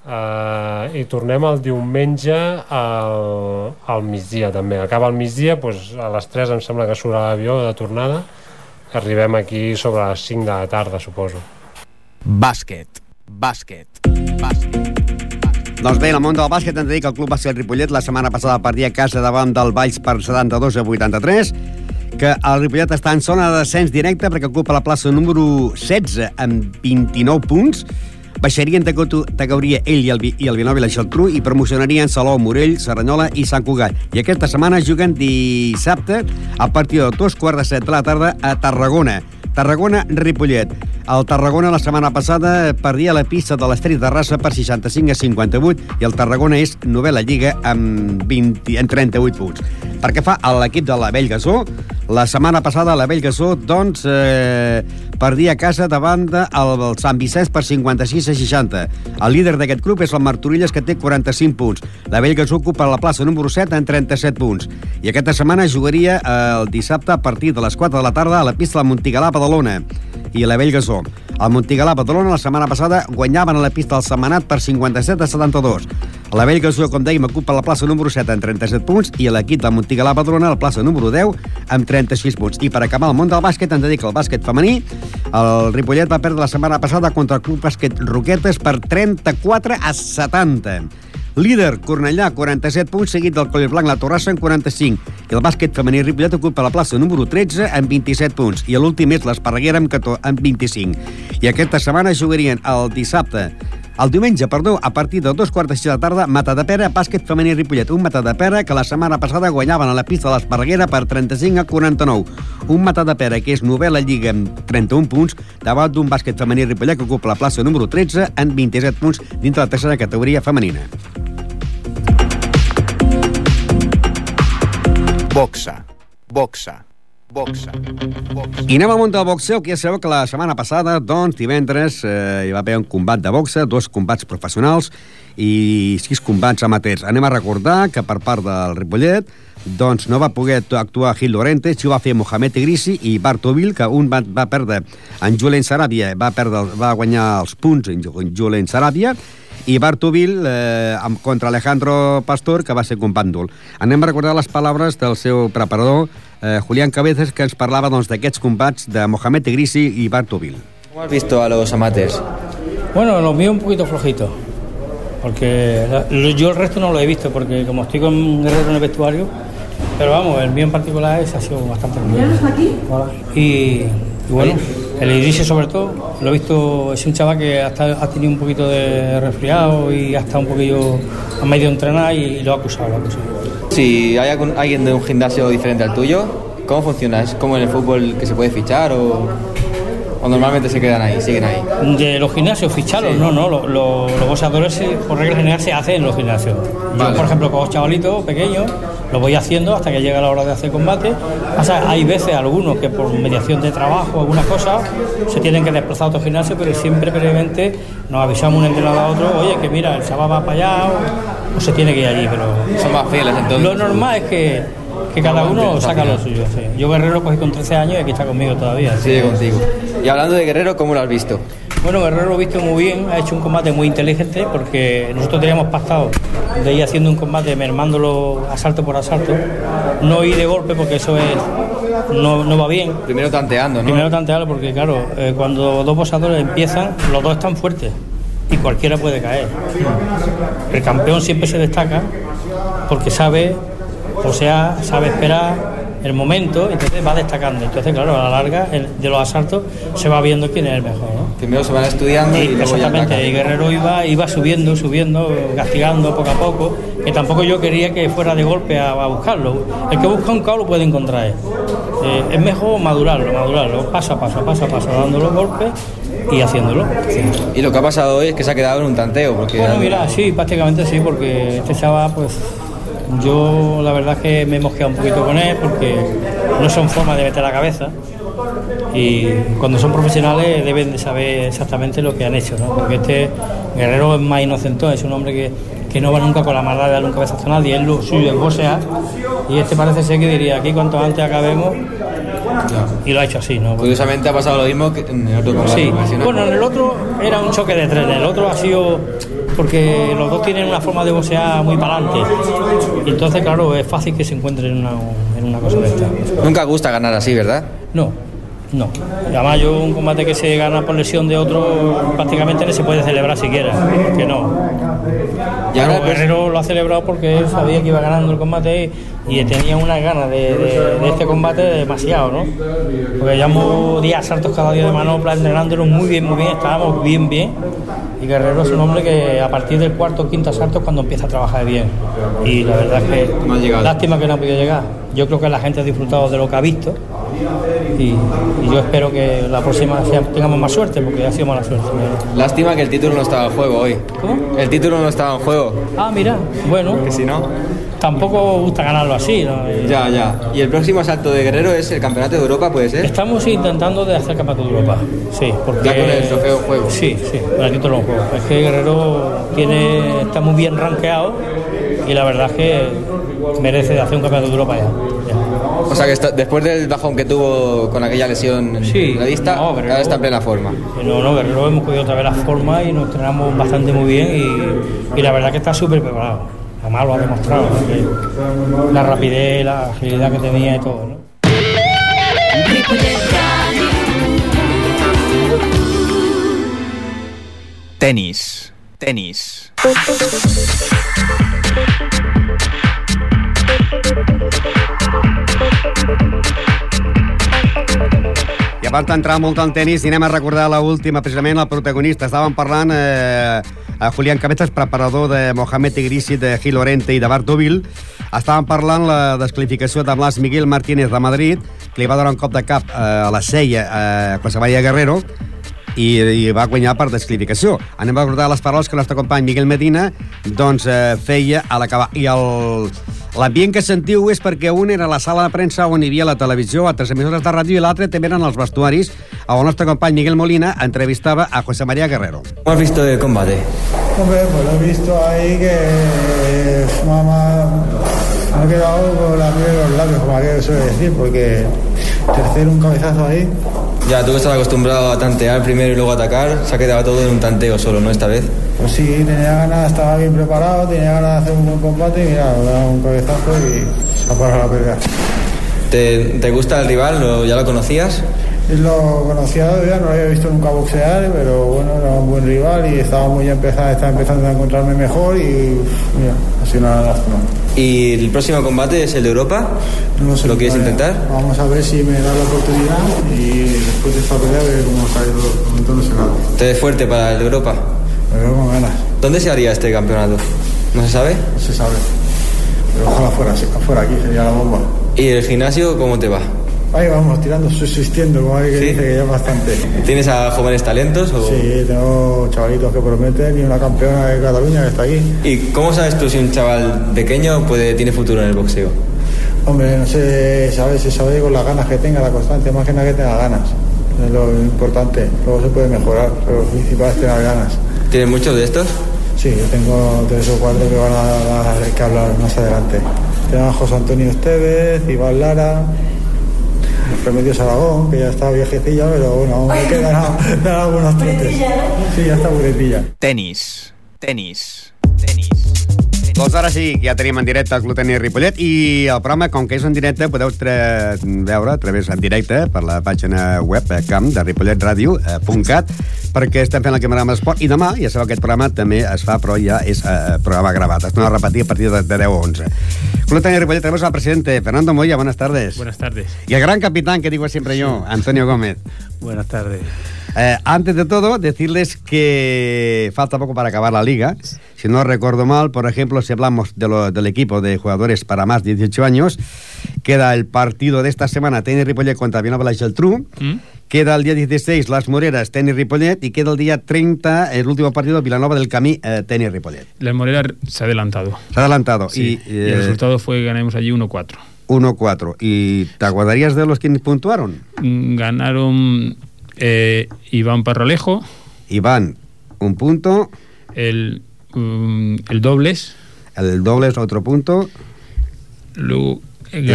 Uh, i tornem el diumenge al, al migdia també. Acaba el migdia, doncs a les 3 em sembla que surt l'avió de tornada. Arribem aquí sobre les 5 de la tarda suposo. Bàsquet, bàsquet, bàsquet. Doncs bé, en el món del bàsquet hem de dir que el club bàsquet Ripollet la setmana passada perdia a casa davant del Valls per 72 a 83 que el Ripollet està en zona de descens directe perquè ocupa la plaça número 16 amb 29 punts baixarien categoria ell i el, i el Vilanova i la Geltrú i promocionarien Salou, Morell, Serranyola i Sant Cugat. I aquesta setmana juguen dissabte a partir de dos quarts de set de la tarda a Tarragona. Tarragona-Ripollet. El Tarragona la setmana passada perdia la pista de l'Estret de Rassa per 65 a 58 i el Tarragona és novel·la lliga amb, 20, amb 38 punts. Perquè fa a l'equip de la Vell Gasó, la setmana passada la Vell Gasó doncs, eh, perdia a casa davant del de Sant Vicenç per 56 a 60. El líder d'aquest grup és el Martorilles, que té 45 punts. La Vell Gasó ocupa la plaça número 7 amb 37 punts. I aquesta setmana jugaria el dissabte a partir de les 4 de la tarda a la pista de Montigalà, Badalona i la Vell Gasó. El Montigalà Badalona la setmana passada guanyaven a la pista del Setmanat per 57 a 72. La Vell Gasó, com dèiem, ocupa la plaça número 7 amb 37 punts i l'equip del Montigalà Badalona la plaça número 10 amb 36 punts. I per acabar el món del bàsquet hem de dir que el bàsquet femení el Ripollet va perdre la setmana passada contra el Club Bàsquet Roquetes per 34 a 70. Líder, Cornellà, 47 punts, seguit del Coll Blanc, la Torrassa, en 45. I el bàsquet femení Ripollet ocupa la plaça número 13 amb 27 punts. I l'últim és l'Esparreguera amb, 14, amb 25. I aquesta setmana jugarien el dissabte el diumenge, perdó, a partir de dos quarts de sis de Mata de Pera, bàsquet femení Ripollet. Un Mata de Pera que la setmana passada guanyaven a la pista de l'Esparreguera per 35 a 49. Un Mata de Pera que és novel·la lliga amb 31 punts davant d'un bàsquet femení Ripollet que ocupa la plaça número 13 en 27 punts dintre la tercera categoria femenina. Boxa, boxa, boxa, boxa. I anem al món del boxeo, que ja sabeu que la setmana passada, doncs, divendres, eh, hi va haver un combat de boxa, dos combats professionals i sis combats amateurs. Anem a recordar que per part del Ripollet doncs no va poder actuar Gil Lorente, si ho va fer Mohamed Igrisi i Bartovil, que un va, va perdre en Julen Sarabia, va, perdre, va guanyar els punts en Julen Sarabia, i Bartovil eh, contra Alejandro Pastor, que va ser un pàndol. Anem a recordar les paraules del seu preparador, eh, Julián Cabezas, que ens parlava doncs, d'aquests doncs, combats de Mohamed Igrisi i Bartovil. ¿Cómo has visto a los amateurs? Bueno, los míos un poquito flojitos, porque la, yo el resto no lo he visto, porque como estoy con Guerrero en el vestuario, pero vamos, el mío en particular es, ha sido bastante bien. Y, y bueno, el Idrisi sobre todo, lo he visto, es un chaval que hasta ha tenido un poquito de resfriado y ha estado un poquillo a medio entrenar y lo ha acusado, lo ha acusado. Si hay alguien de un gimnasio diferente al tuyo, ¿cómo funciona? ¿Es como en el fútbol que se puede fichar o, o normalmente se quedan ahí, siguen ahí? De los gimnasios, ficharlos, no, no, lo- lo- los boxeadores por regla general se hacen en los gimnasios. Yo, por ejemplo, con los chavalitos pequeños, lo voy haciendo hasta que llega la hora de hacer combate. O sea, hay veces algunos que por mediación de trabajo, algunas cosas, se tienen que desplazar a otro gimnasio, pero siempre previamente nos avisamos un entrenador a otro, oye, que mira, el chaval va para allá o, o se tiene que ir allí, pero... Son más fieles entonces. Lo normal es que, que cada uno saca lo suyo. sí. Yo Guerrero cogí con 13 años y aquí está conmigo todavía. Sigue contigo. Y hablando de Guerrero, ¿cómo lo has visto? Bueno, Guerrero lo ha visto muy bien, ha hecho un combate muy inteligente porque nosotros teníamos pactado de ir haciendo un combate mermándolo asalto por asalto, no ir de golpe porque eso es, no, no va bien. Primero tanteando, ¿no? Primero tantearlo porque claro, eh, cuando dos boxeadores empiezan, los dos están fuertes y cualquiera puede caer. El campeón siempre se destaca porque sabe, o sea, sabe esperar, el momento, entonces va destacando. Entonces, claro, a la larga el- de los asaltos se va viendo quién es el mejor. ¿no? Primero se van estudiando y, Y luego ya exactamente, y Guerrero iba, iba subiendo, subiendo, castigando poco a poco, que tampoco yo quería que fuera de golpe a, a buscarlo. El que busca un cao lo puede encontrar. Eh, es mejor madurarlo, madurarlo, paso a paso, paso a paso, dando los golpes y haciéndolo. Y lo que ha pasado hoy es que se ha quedado en un tanteo. Porque Bueno, mira, sí, prácticamente sí, porque este chaval, pues yo la verdad es que me he mosqueado un poquito con él porque no son formas de meter la cabeza y cuando son profesionales deben de saber exactamente lo que han hecho, ¿no? Porque este guerrero es más inocente, es un hombre que, que no va nunca con la maldad de darle un cabezazo a nadie, es lo suyo, es boxear y este parece ser que diría aquí cuanto antes acabemos y lo ha hecho así, ¿no? Curiosamente ha pasado lo mismo que en el otro Sí, bueno, en el otro era un choque de trenes, el otro ha sido porque los dos tienen una forma de boxear muy para adelante. Y entonces, claro, es fácil que se encuentren en una, en una cosa de esta. Nunca gusta ganar así, ¿verdad? No, no. Además yo un combate que se gana por lesión de otro prácticamente no se puede celebrar siquiera, que no. Y ahora, Guerrero lo ha celebrado porque él sabía que iba ganando el combate y tenía unas ganas de, de- de este combate demasiado, ¿no? Porque llevamos 10 asaltos cada día de manopla, entrenándolo muy bien, muy bien, estábamos bien, bien. Y Guerrero es un hombre que a partir del cuarto o quinto asalto es cuando empieza a trabajar bien. Y la verdad es que No ha llegado. lástima que no ha podido llegar. Yo creo que la gente ha disfrutado de lo que ha visto y, y yo espero que la próxima sea- tengamos más suerte porque ha sido mala suerte. Lástima que el título no estaba en juego hoy. ¿Cómo? El título no estaba en juego. Ah, mira, bueno, Que si no. tampoco gusta ganarlo así. ¿no? Y- Ya, ya. Y el próximo salto de Guerrero es el Campeonato de Europa, ¿puede ser? Estamos intentando de hacer campeonato de Europa, sí, porque... Ya con el trofeo en juego. Sí, sí, con el título en juego. Es que Guerrero tiene, está muy bien rankeado y la verdad es que merece de hacer un campeonato de Europa ya. O sea que está- después del bajón que tuvo con aquella lesión Sí, en la vista, no, ahora está en plena forma. No, no, Guerrero hemos cogido otra vez la forma y nos entrenamos bastante muy bien y, y la verdad que está súper preparado. Además lo ha demostrado, la rapidez, la agilidad que tenía y todo, ¿no? Tenis. Tenis. I abans d'entrar molt al tenis, i anem a recordar la última, precisament, el protagonista. Estàvem parlant eh, a Julián Cabezas, preparador de Mohamed Igrisi, de Gil Lorente i de Bart Dovil. Estàvem parlant la descalificació de Blas Miguel Martínez de Madrid, que li va donar un cop de cap eh, a la ceia a José María Guerrero, i, i va guanyar per descalificació. Anem a recordar les paraules que el nostre company Miguel Medina doncs, eh, feia a l'acabar. I el, l'ambient que sentiu és perquè un era a la sala de premsa on hi havia la televisió, altres emissores de ràdio, i l'altre també eren els vestuaris on el nostre company Miguel Molina entrevistava a José María Guerrero. ¿Cómo has visto el combate? Hombre, pues lo he visto ahí que eh, mamá me ha quedado con la miel en los labios, como aquello suele decir, porque tercero un cabezazo ahí. Ya, tú que estás acostumbrado a tantear primero y luego atacar, se ha quedado todo en un tanteo solo, ¿no? Esta vez. Pues sí, tenía ganas, estaba bien preparado, tenía ganas de hacer un buen combate y mira, dado un cabezazo y se ha parado la pelea. ¿Te, te gusta el rival? ¿Lo- ¿Ya lo conocías? Lo conocía ya, no lo había visto nunca boxear, pero bueno, era un buen rival y estaba muy empezando, estaba empezando a encontrarme mejor y mira, ha sido una lástima. ¿Y el próximo combate es el de Europa? No sé, ¿Lo quieres vaya, intentar? Vamos a ver si me da la oportunidad y después de esta pelea ver cómo sale todo, ese lado. ¿Te ves fuerte para el de Europa? Me veo con ganas, ¿Dónde se haría este campeonato? ¿No se sabe? no se sabe. Pero ojalá fuera, así- fuera aquí, sería la bomba. ¿Y el gimnasio cómo te va? Ahí vamos, tirando, subsistiendo, como hay que Sí. dice que ya es bastante. ¿Tienes a jóvenes talentos? O... Sí, tengo chavalitos que prometen y una campeona de Cataluña que está aquí. ¿Y cómo sabes tú si un chaval pequeño puede, tiene futuro en el boxeo? Hombre, no sé, sabes, se sabe con las ganas que tenga, la constante, más que nada que tenga ganas. Es lo importante. Luego se puede mejorar, pero lo principal es tener ganas. ¿Tienes muchos de estos? Sí, yo tengo tres o cuatro que van a, a- que hablar más adelante. Tenemos a José Antonio Esteves, Iván Lara, Remedios Aragón, que ya está viejecilla, pero bueno, aún me quedan a- dar algunos trotes. Sí, ya está buretilla. Tenis. Tenis. Doncs ara sí, ja tenim en directe el Club Tenis Ripollet i el programa, com que és en directe, podeu veure a través en directe per la pàgina web eh, camp de ripolletradio.cat perquè estem fent el programa d'esport i demà, ja sabeu, aquest programa també es fa, però ja és eh, programa gravat. Es torna a repetir a partir de, de 10 a 11. Club Tenis Ripollet tenemos al presidente Fernando Moya, buenas tardes. Buenas tardes. Y el gran capitán que digo siempre yo, Antonio Gómez. Buenas tardes. Eh, antes de todo, decirles que falta poco para acabar la liga. Si no recuerdo mal, por ejemplo, si hablamos de lo- del equipo de jugadores para más de 18 años, queda el partido de esta semana, Tenis Ripollet contra Vilanova y Geltrú. ¿Mm? Queda el día 16, Las Moreras, Tenis Ripollet. Y queda el día 30, el último partido, Vilanova del Camí, eh, Tenis Ripollet. La Morera se ha adelantado. Se ha adelantado. Sí, Y, y el eh, resultado fue que ganamos allí 1-4. 1-4. ¿Y te acordarías de los que puntuaron? Mm, Ganaron eh, Iván Parralejo. Iván, un punto. El, el dobles. El doble es otro punto. Luego,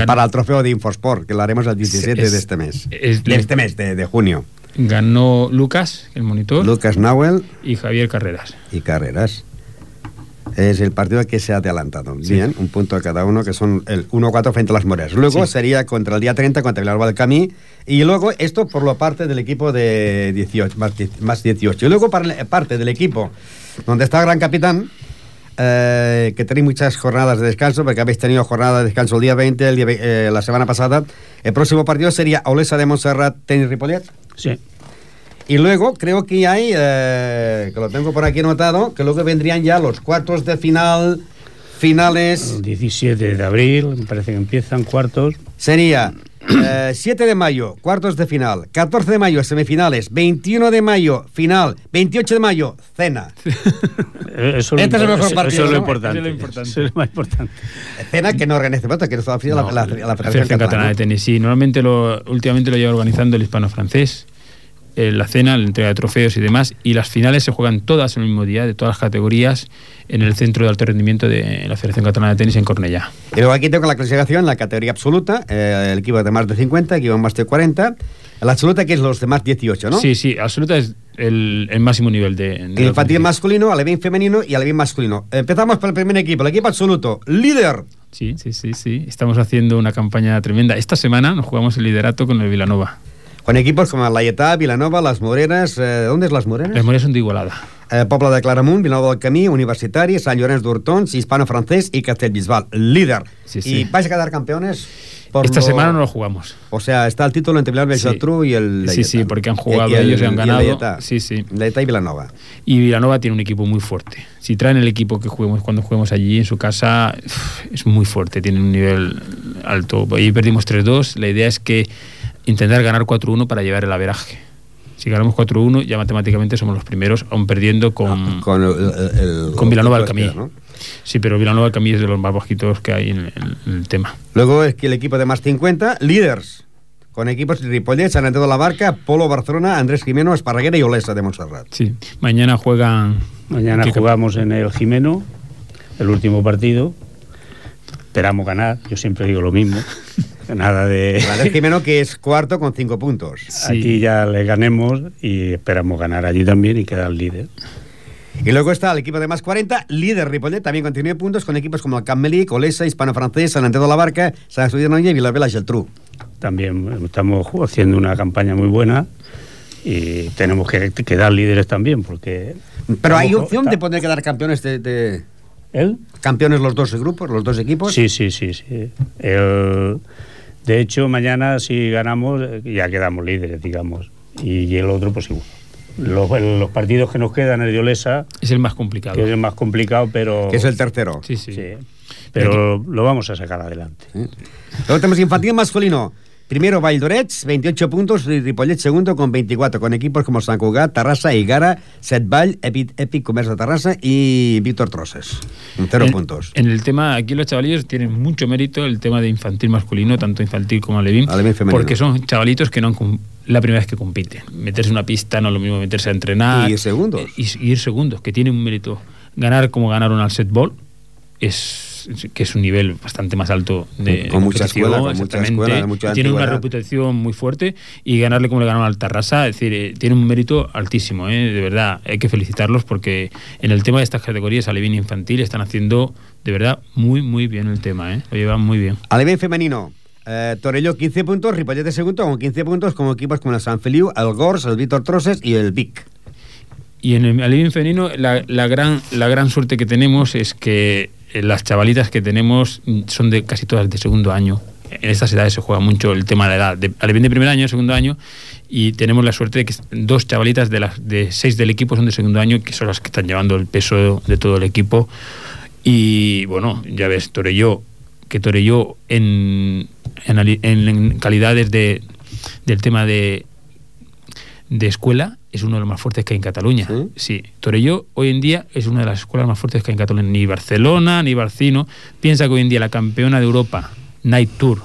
para el trofeo de Infosport, que lo haremos el 17 Es- de este mes. es- de este mes, de, de junio. ganó Lucas, el monitor. Lucas Nauel y Javier Carreras. y Carreras. Es el partido que se ha adelantado. Sí. Bien, un punto a cada uno, que son el 1-4 frente a las Moreras. Luego Sí. sería contra el día 30, contra Vilanova del Camí. Y luego esto por lo parte del equipo de 18, más, die- más 18. Y luego para la parte del equipo donde está el gran capitán, eh, que tenéis muchas jornadas de descanso, porque habéis tenido jornada de descanso el día 20, el día eh, la semana pasada. El próximo partido sería Olesa de Montserrat, Tenis Ripollet. Sí. Y luego creo que hay, eh, que lo tengo por aquí anotado, que luego vendrían ya los cuartos de final, finales. El 17 de abril, me parece que empiezan cuartos. Sería eh, 7 de mayo, cuartos de final, 14 de mayo, semifinales, 21 de mayo, final, 28 de mayo, cena. Eh, Eso, Este es el mejor partido, eso es lo ¿no? importante. Eso es lo importante. Eso es lo más importante. Cena que no organiza Pelota, que sido la, la, la, la La Federación Catalana. de Tenis, sí. Normalmente lo, últimamente lo lleva organizando el hispano-francés. Eh, la cena, la entrega de trofeos y demás. Y las finales se juegan todas el mismo día, de todas las categorías, en el centro de alto rendimiento de la Federación Catalana de Tenis en Cornellá. Y luego aquí tengo la clasificación, la categoría absoluta, eh, el equipo de más de 50, equipo de más de 40. La absoluta que es los de más 18, ¿no? Sí, sí, absoluta es el, el máximo nivel de. de El infantil masculino, alevín femenino y alevín masculino. Empezamos por el primer equipo, el equipo absoluto, líder. Sí, sí, sí, sí. Estamos haciendo una campaña tremenda. Esta semana nos jugamos el liderato con el Vilanova. Con equipos como la Ietá, Vilanova, Las Moreras... Eh, ¿Dónde es Las Moreras? Las Moreras son de Igualada. Eh, Pobla de Claramunt, Vilanova del Camí, Universitari, Sant Llorenç d'Hortons, Hispano-Francés y Castellbisbal. Líder. Sí, sí. ¿Y vais a quedar campeones? por Esta lo- semana no lo jugamos. O sea, está el título entre Vilanova y Sí. Y el... Sí, sí, Laietà. porque han jugado Y el- ellos y han el ganado. Laietà. Sí, sí. Laietà y Vilanova. Y Vilanova tiene un equipo muy fuerte. Si traen el equipo que juguemos cuando juguemos allí en su casa, es muy fuerte, tiene un nivel alto. Ahí perdimos 3-2. La idea es que intentar ganar 4-1 para llevar el averaje. Si ganamos 4-1, ya matemáticamente somos los primeros, aún perdiendo con, Con, el, el- el- con Vilanova el- Camí. ¿no? Sí, pero Vilanova del Camí es de los más bajitos que hay en el, en el tema. Luego es que el equipo de más 50, líderes. Con equipos Ripollet, San Andreu de la Barca, Polo Barcelona, Andrés Jimeno, Esparraguera y Olesa de Montserrat. Sí, mañana juegan. Mañana ¿Qué- jugamos en el Jimeno, el último partido. Esperamos ganar, yo siempre digo lo mismo. Nada de... Andrés Jimeno que es cuarto con cinco puntos. Aquí ya le ganemos y esperamos ganar allí también y quedar líder. Y luego está el equipo de más 40, líder Ripollet, también con 19 puntos, con equipos como el Camp Melic, Olesa, Hispano-Francés, San Andreu de la Barca, San Noña y Vilavela Geltrú. También estamos haciendo una campaña muy buena y tenemos que quedar líderes también porque... Pero hay opción de poder quedar campeones de... de- ¿El? Campeones los dos grupos, los dos equipos. Sí, sí, sí, sí. El- de hecho, mañana si ganamos eh, ya quedamos líderes, digamos. Y, el otro, pues igual. Los, los partidos que nos quedan, el de Olesa, Es el más complicado. que es el más complicado, pero... Que es el tercero. Sí, sí. Sí. Pero lo vamos a sacar adelante. Luego tenemos infantil masculino. Primero Valldorets, 28 puntos, y Ripollet segundo con 24, con equipos como Sant Cugat, Terrassa, Igara, Setball, Epic, Epic Comerç de Terrassa y Víctor Troses, cero en, puntos. En el tema, aquí los chavalillos tienen mucho mérito el tema de infantil masculino, tanto infantil como alevín, porque son chavalitos que no han la primera vez que compiten. Meterse en una pista no es lo mismo meterse a entrenar. Y ir segundos. Y, y ir segundos, que tienen un mérito. Ganar como ganaron al set ball es que es un nivel bastante más alto de Con mucha escuela, con mucha escuela, mucha tiene una reputación muy fuerte y ganarle como le ganaron al Tarrasa, es decir, eh, tiene un mérito altísimo, ¿eh? de verdad, hay que felicitarlos porque en el tema de estas categorías alevín infantil están haciendo de verdad muy muy bien el tema, ¿eh? lo llevan muy bien. Alevín femenino. Eh, Torelló 15 puntos, Ripollet de segundo con 15 puntos, como equipos como el San Feliu, el Gors, el Víctor Troses y el Vic. Y en el Alivio femenino, la, la gran, la gran suerte que tenemos es que las chavalitas que tenemos son de casi todas de segundo año. En estas edades se juega mucho el tema de la edad. De, de primer año, segundo año, y tenemos la suerte de que dos chavalitas de las de seis del equipo son de segundo año, que son las que están llevando el peso de todo el equipo. Y bueno, ya ves, Torelló, que Torelló en, en- en calidades de, del tema de, de escuela es uno de los más fuertes que hay en Cataluña. Sí. Torelló hoy en día es una de las escuelas más fuertes que hay en Cataluña. Ni Barcelona, ni Barcino. Piensa que hoy en día la campeona de Europa, Night Tour,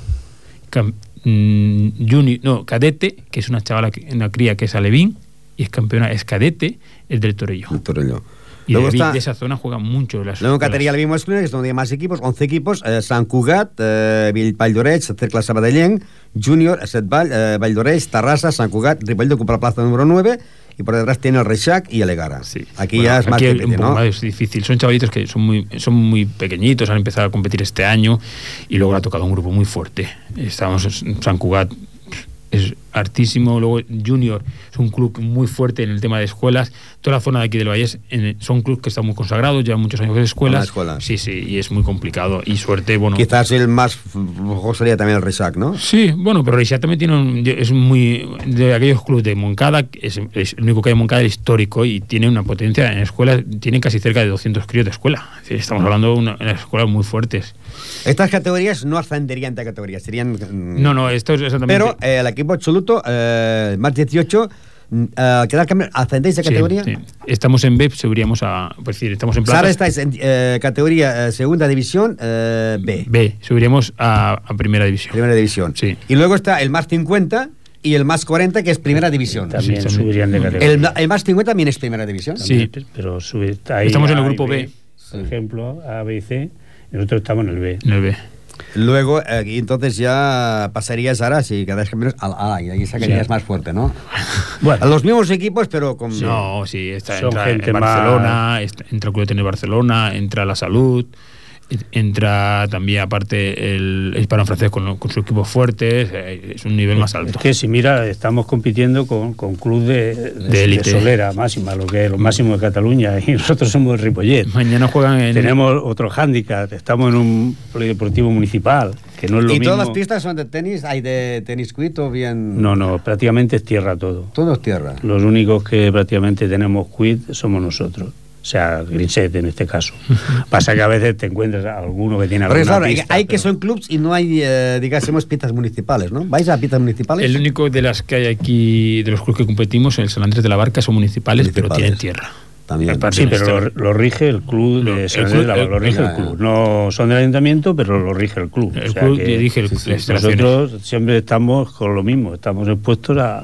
mm, juni- no, cadete, que es una chavala, que- una cría que es alevín, y es campeona, es cadete, es del Torelló. Torelló. Y Luego de, está- de esa zona juegan mucho las Luego categoría Alivio masculino, que es donde hay más equipos, 11 equipos, eh, Sant Cugat, eh, Vill- Vall d'Oreig, Cercle Sabadellenc, Júnior, Setball, eh, Vall d'Oreig, Terrassa, Sant Cugat, Ripoll ocupa la plaza número 9 y por detrás tiene el Reixac y el Egara. Aquí Bueno, ya es más aquí difícil, ¿no? más difícil. Son chavalitos que son muy, son muy pequeñitos, han empezado a competir este año y luego le ha tocado un grupo muy fuerte. Estamos en San Cugat, es hartísimo. Luego Junior es un club muy fuerte en el tema de escuelas. Toda la zona de aquí del Valle son clubes que están muy consagrados, llevan muchos años de escuelas. Escuelas. Sí, sí, y es muy complicado. Y suerte, bueno. Quizás el más flojo sería también el Reixac, ¿no? Sí, bueno, pero Reixac también tiene un, es muy de aquellos clubes de Moncada, es, es el único que hay en Moncada el histórico y tiene una potencia en escuelas, tiene casi cerca de 200 críos de escuela. Es Estamos hablando de una- unas escuelas muy fuertes. Estas categorías no ascenderían de categoría, serían... mm, No, no, esto es exactamente. Pero eh, el equipo absoluto, eh, más 18, mm, eh, quedar ¿ascendéis de Sí, categoría? sí. Estamos en B, subiríamos a. Pues decir, estamos en Ahora plata. estáis en eh, categoría eh, segunda división eh, B. B, subiríamos a, a primera división. Primera división. Sí. Y luego está el más 50 y el más 40, que es primera división. También Sí, subirían de categoría. El, el más 50 también es primera división. También, Pero sube, ahí Estamos en el A grupo B. Por ejemplo, A, B y C. Nosotros estamos en el B. En el B. Luego, eh, entonces ya pasarías ahora, si quedáis campeones, al A, y ahí sacarías Sí. más fuerte, ¿no? Bueno. A los mismos equipos, pero con... No, sí, está, Son entra gente en más- Barcelona, est- entra el Club de Barcelona, entra la Salud, entra también aparte el Hispano Francés con, con sus equipos fuertes, eh, es un nivel más alto. Es que si mira, estamos compitiendo con, con club de, de, solera máxima, lo que es lo máximo de Cataluña, y nosotros somos el Ripollet. Mañana juegan en... Tenemos otro hándicap, estamos en un polideportivo municipal, que no es lo ¿Y mismo. todas las pistas son de tenis? ¿Hay de tenis quit o bien...? No, no, prácticamente es tierra todo. Todo es tierra. Los únicos que prácticamente tenemos quit somos nosotros. O sea, Grinset en este caso. Pasa que a veces te encuentras a alguno que tiene Porque alguna claro, pista, hay que son clubs y no hay, eh, digásemos, pistas municipales, ¿no? ¿Vais a pistas municipales? El único de las que hay aquí, de los clubes que competimos, el San Andrés de la Barca, son municipales, pero tienen tierra. También. Sí, pero lo, lo rige el club de San Andrés de la- club- lo rige el- el club. No son del ayuntamiento, pero lo rige el club. El club dirige el- instalaciones. Nosotros siempre estamos con lo mismo, estamos expuestos a,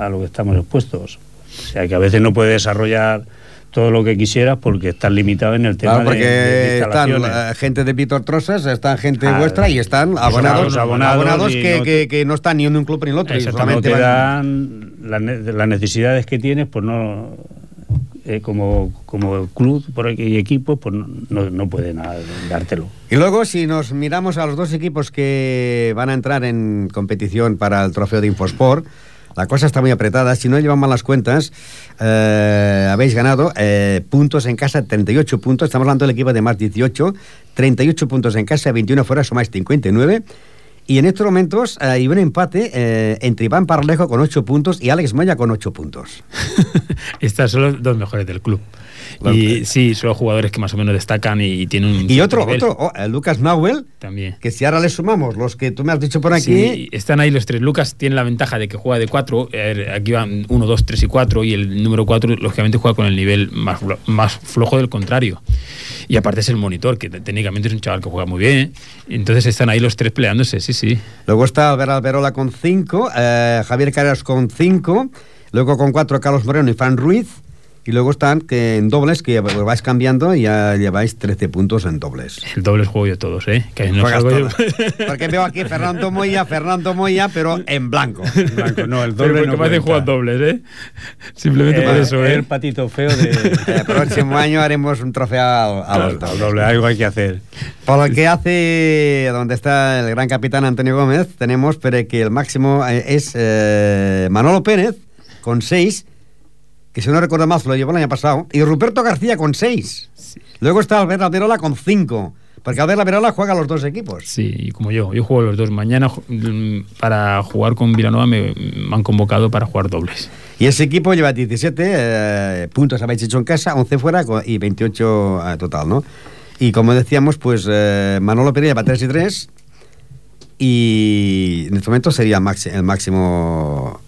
a lo que estamos expuestos. O sea que a veces no puedes desarrollar todo lo que quisieras porque estás limitado en el tema Claro, porque de, de están eh, gente de Víctor Trosas, están gente Ah, vuestra y están abonados, abonados, abonados que, no que- que no están ni en un club ni en el otro. solamente te dan las, ne- las necesidades que tienes, pues no eh, como, como club y equipos, pues no, no, no pueden dártelo. Y luego, si nos miramos a los dos equipos que van a entrar en competición para el trofeo de Infosport, la cosa está muy apretada. Si no llevan mal las cuentas, eh, habéis ganado eh, puntos en casa, 38 puntos. Estamos hablando del equipo de más 18, 38 puntos en casa, 21 fuera, sumáis 59. Y en estos momentos eh, hay un empate eh, entre Iván Parlejo con 8 puntos y Alex Moya con 8 puntos. Estas son los dos mejores del club. Y sí, son jugadores que más o menos destacan y, tienen un. Y otro, nivel. otro, oh, eh, Lucas Nauel, También. que si ahora le sumamos los que tú me has dicho por aquí, Sí, están ahí los tres. Lucas tiene la ventaja de que juega de cuatro. eh, aquí van uno, dos, tres y cuatro. Y el número cuatro, lógicamente, juega con el nivel más, más flojo del contrario. Y aparte es el monitor, que técnicamente es un chaval que juega muy bien. Entonces están ahí los tres peleándose, sí, sí. Luego está Albert Alberola con 5, Javier Carreras con 5, luego con 4 Carlos Moreno y Fran Ruiz, y luego están que en dobles, que vais cambiando y ya lleváis 13 puntos en dobles. El doble juego yo todos, ¿eh? Que no yo. Porque veo aquí Fernando Moya, Fernando Moya, pero en blanco. Blanco, no, el Pero doble porque no cuenta. jugar dobles, ¿eh? Simplemente Eh, por eso, ¿eh? El patito feo de... El próximo año haremos un trofeo a, a los Claro, dobles. doble, algo hay que hacer. Por lo que hace donde está el gran capitán Antonio Gómez, tenemos pero que el máximo eh, es eh, Manolo Pérez con 6, que si no recuerdo se lo llevó el año pasado, y Ruperto García con 6. Luego está Albert Alberola con 5. Porque Albert Alberola juega a los dos equipos. Sí, y como yo, yo juego los dos. Mañana para jugar con Vilanova me, me han convocado para jugar dobles. Y ese equipo lleva 17 eh, puntos habéis hecho en casa, 11 fuera y 28 eh, total, ¿no? Y como decíamos, pues eh, Manolo Pérez lleva 3 y 3 y en este momento sería el máximo...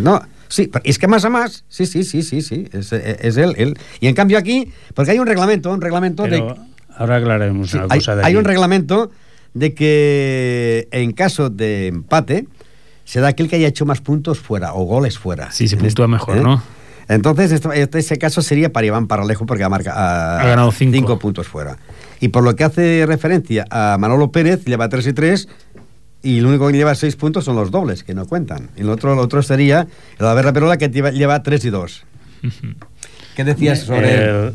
No, sí, es que más a más, sí, sí, sí, sí, sí, es, es él, él. Y en cambio aquí, porque hay un reglamento, un reglamento Pero de... ahora aclararemos Sí, una hay, cosa de hay aquí. un reglamento de que en caso de empate se da aquel que haya hecho más puntos fuera o goles fuera. Sí, se puntúa este- mejor, ¿eh? ¿no? Entonces, este, ese caso sería para Iván Paralejo porque ha, marca- ha- Ha ganado cinco. puntos fuera. Y por lo que hace referencia a Manolo Pérez, lleva 3 y 3 y lo único que lleva 6 puntos son los dobles, que no cuentan. Y lo otro, lo otro sería el Albert Perola, que lleva, lleva 3 y 2. ¿Qué decías sobre él? El-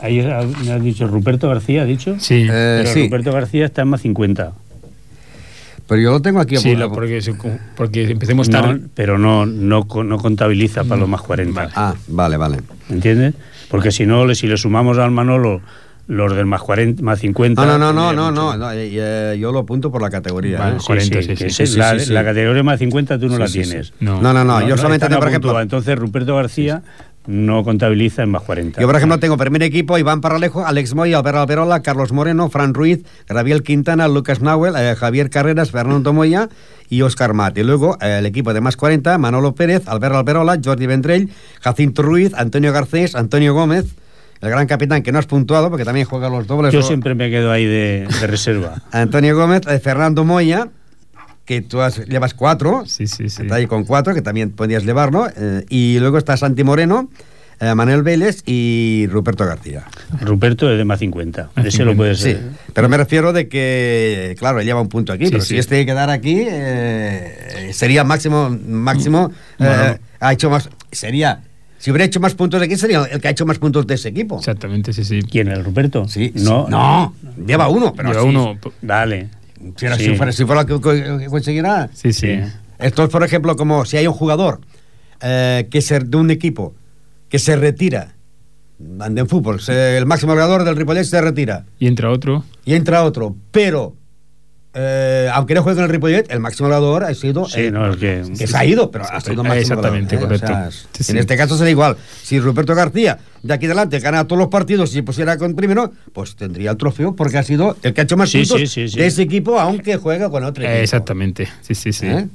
ahí ha- me has dicho Ruperto García, ¿ha dicho? Sí. Eh, Pero sí. Ruperto García está en más 50. Pero yo lo tengo aquí Sí, lo- porque, porque empecemos No, tarde. pero no, no, no contabiliza para los más 40. Ah, vale, vale. ¿Entiendes? Porque si no, si le sumamos al Manolo los del más 40, más 50. No, no, no, no, no, no, no, eh, eh, yo lo apunto por la categoría. Vale, ¿eh? sí, 40, sí, sí, la, categoría más 50 tú no Sí, la sí, sí. tienes. No. No, no, no, yo solamente tengo, no por ejemplo, puntúa. Entonces Ruperto García no contabiliza en más 40. Yo, por ejemplo, tengo primer equipo Iván Paralejo, Alex Moy, Albert Alberola, Carlos Moreno, Fran Ruiz, Gabriel Quintana, Lucas Nauel, eh, Javier Carreras, Fernando Moya y Oscar Mat. Y luego eh, el equipo de más 40, Manolo Pérez, Albert Alberola, Jordi Vendrell, Jacinto Ruiz, Antonio Garcés, Antonio Gómez, el gran capitán que no has puntuado porque también juega los dobles. Yo o- siempre me quedo ahí de, de reserva. Antonio Gómez, eh, Fernando Moya, que tú has- llevas cuatro, Sí, sí, sí. está ahí con cuatro, que también podías llevarlo. eh, y luego está Santi Moreno, eh, Manuel Vélez y Ruperto García. Ruperto es de más 50. Ese lo puede Sí, ser. pero me refiero de que, claro, él lleva un punto aquí, Sí, pero sí. si este quedara aquí, eh, sería máximo, máximo, eh, Bueno. ha hecho más, sería, si hubiera hecho más puntos aquí, sería el que ha hecho más puntos de ese equipo. Exactamente, sí, sí. ¿Quién, el Ruperto? Sí, No, sí. no, lleva uno, pero Lleva sí, uno. Vale. Si, era- Sí. si fuera, si fuera que, que- que conseguirá. Sí, sí. Esto es, por ejemplo, como si hay un jugador eh, que se, de un equipo que se retira ande en fútbol, se- el máximo goleador del Ripollet se retira Y entra otro. y entra otro, pero eh, aunque no juegue con el Ripollet, el máximo goleador ha sido Sí, eh, no, es que... que se ha ido, pero ha sido máximo Exactamente, goleador, ¿eh? correcto. O sea, Sí, sí. En este caso sería igual. Si Ruperto García de aquí adelante gana todos los partidos y pusiera con primero, pues tendría el trofeo porque ha sido el que ha hecho más Sí, puntos sí, sí, sí. de ese equipo, aunque juega con otro equipo. Eh, exactamente. Sí, sí, sí. ¿Eh?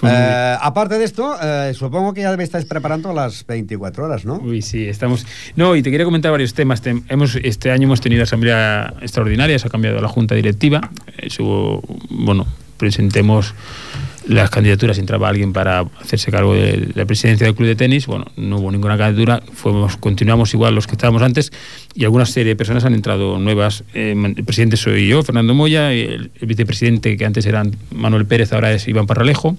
Pues, Eh, aparte de esto, eh, supongo que ya estáis preparando las 24 horas, ¿no? Uy, sí, estamos. No, y te quería comentar varios temas. Tem- hemos, este año hemos tenido asamblea extraordinaria, se ha cambiado la junta directiva. Eso, bueno, presentemos las candidaturas, entraba alguien para hacerse cargo de la presidencia del club de tenis. Bueno, no hubo ninguna candidatura, continuamos igual los que estábamos antes y alguna serie de personas han entrado nuevas. Eh, el presidente soy yo, Fernando Moya, el, el vicepresidente que antes era Manuel Pérez, ahora es Iván Parralejo.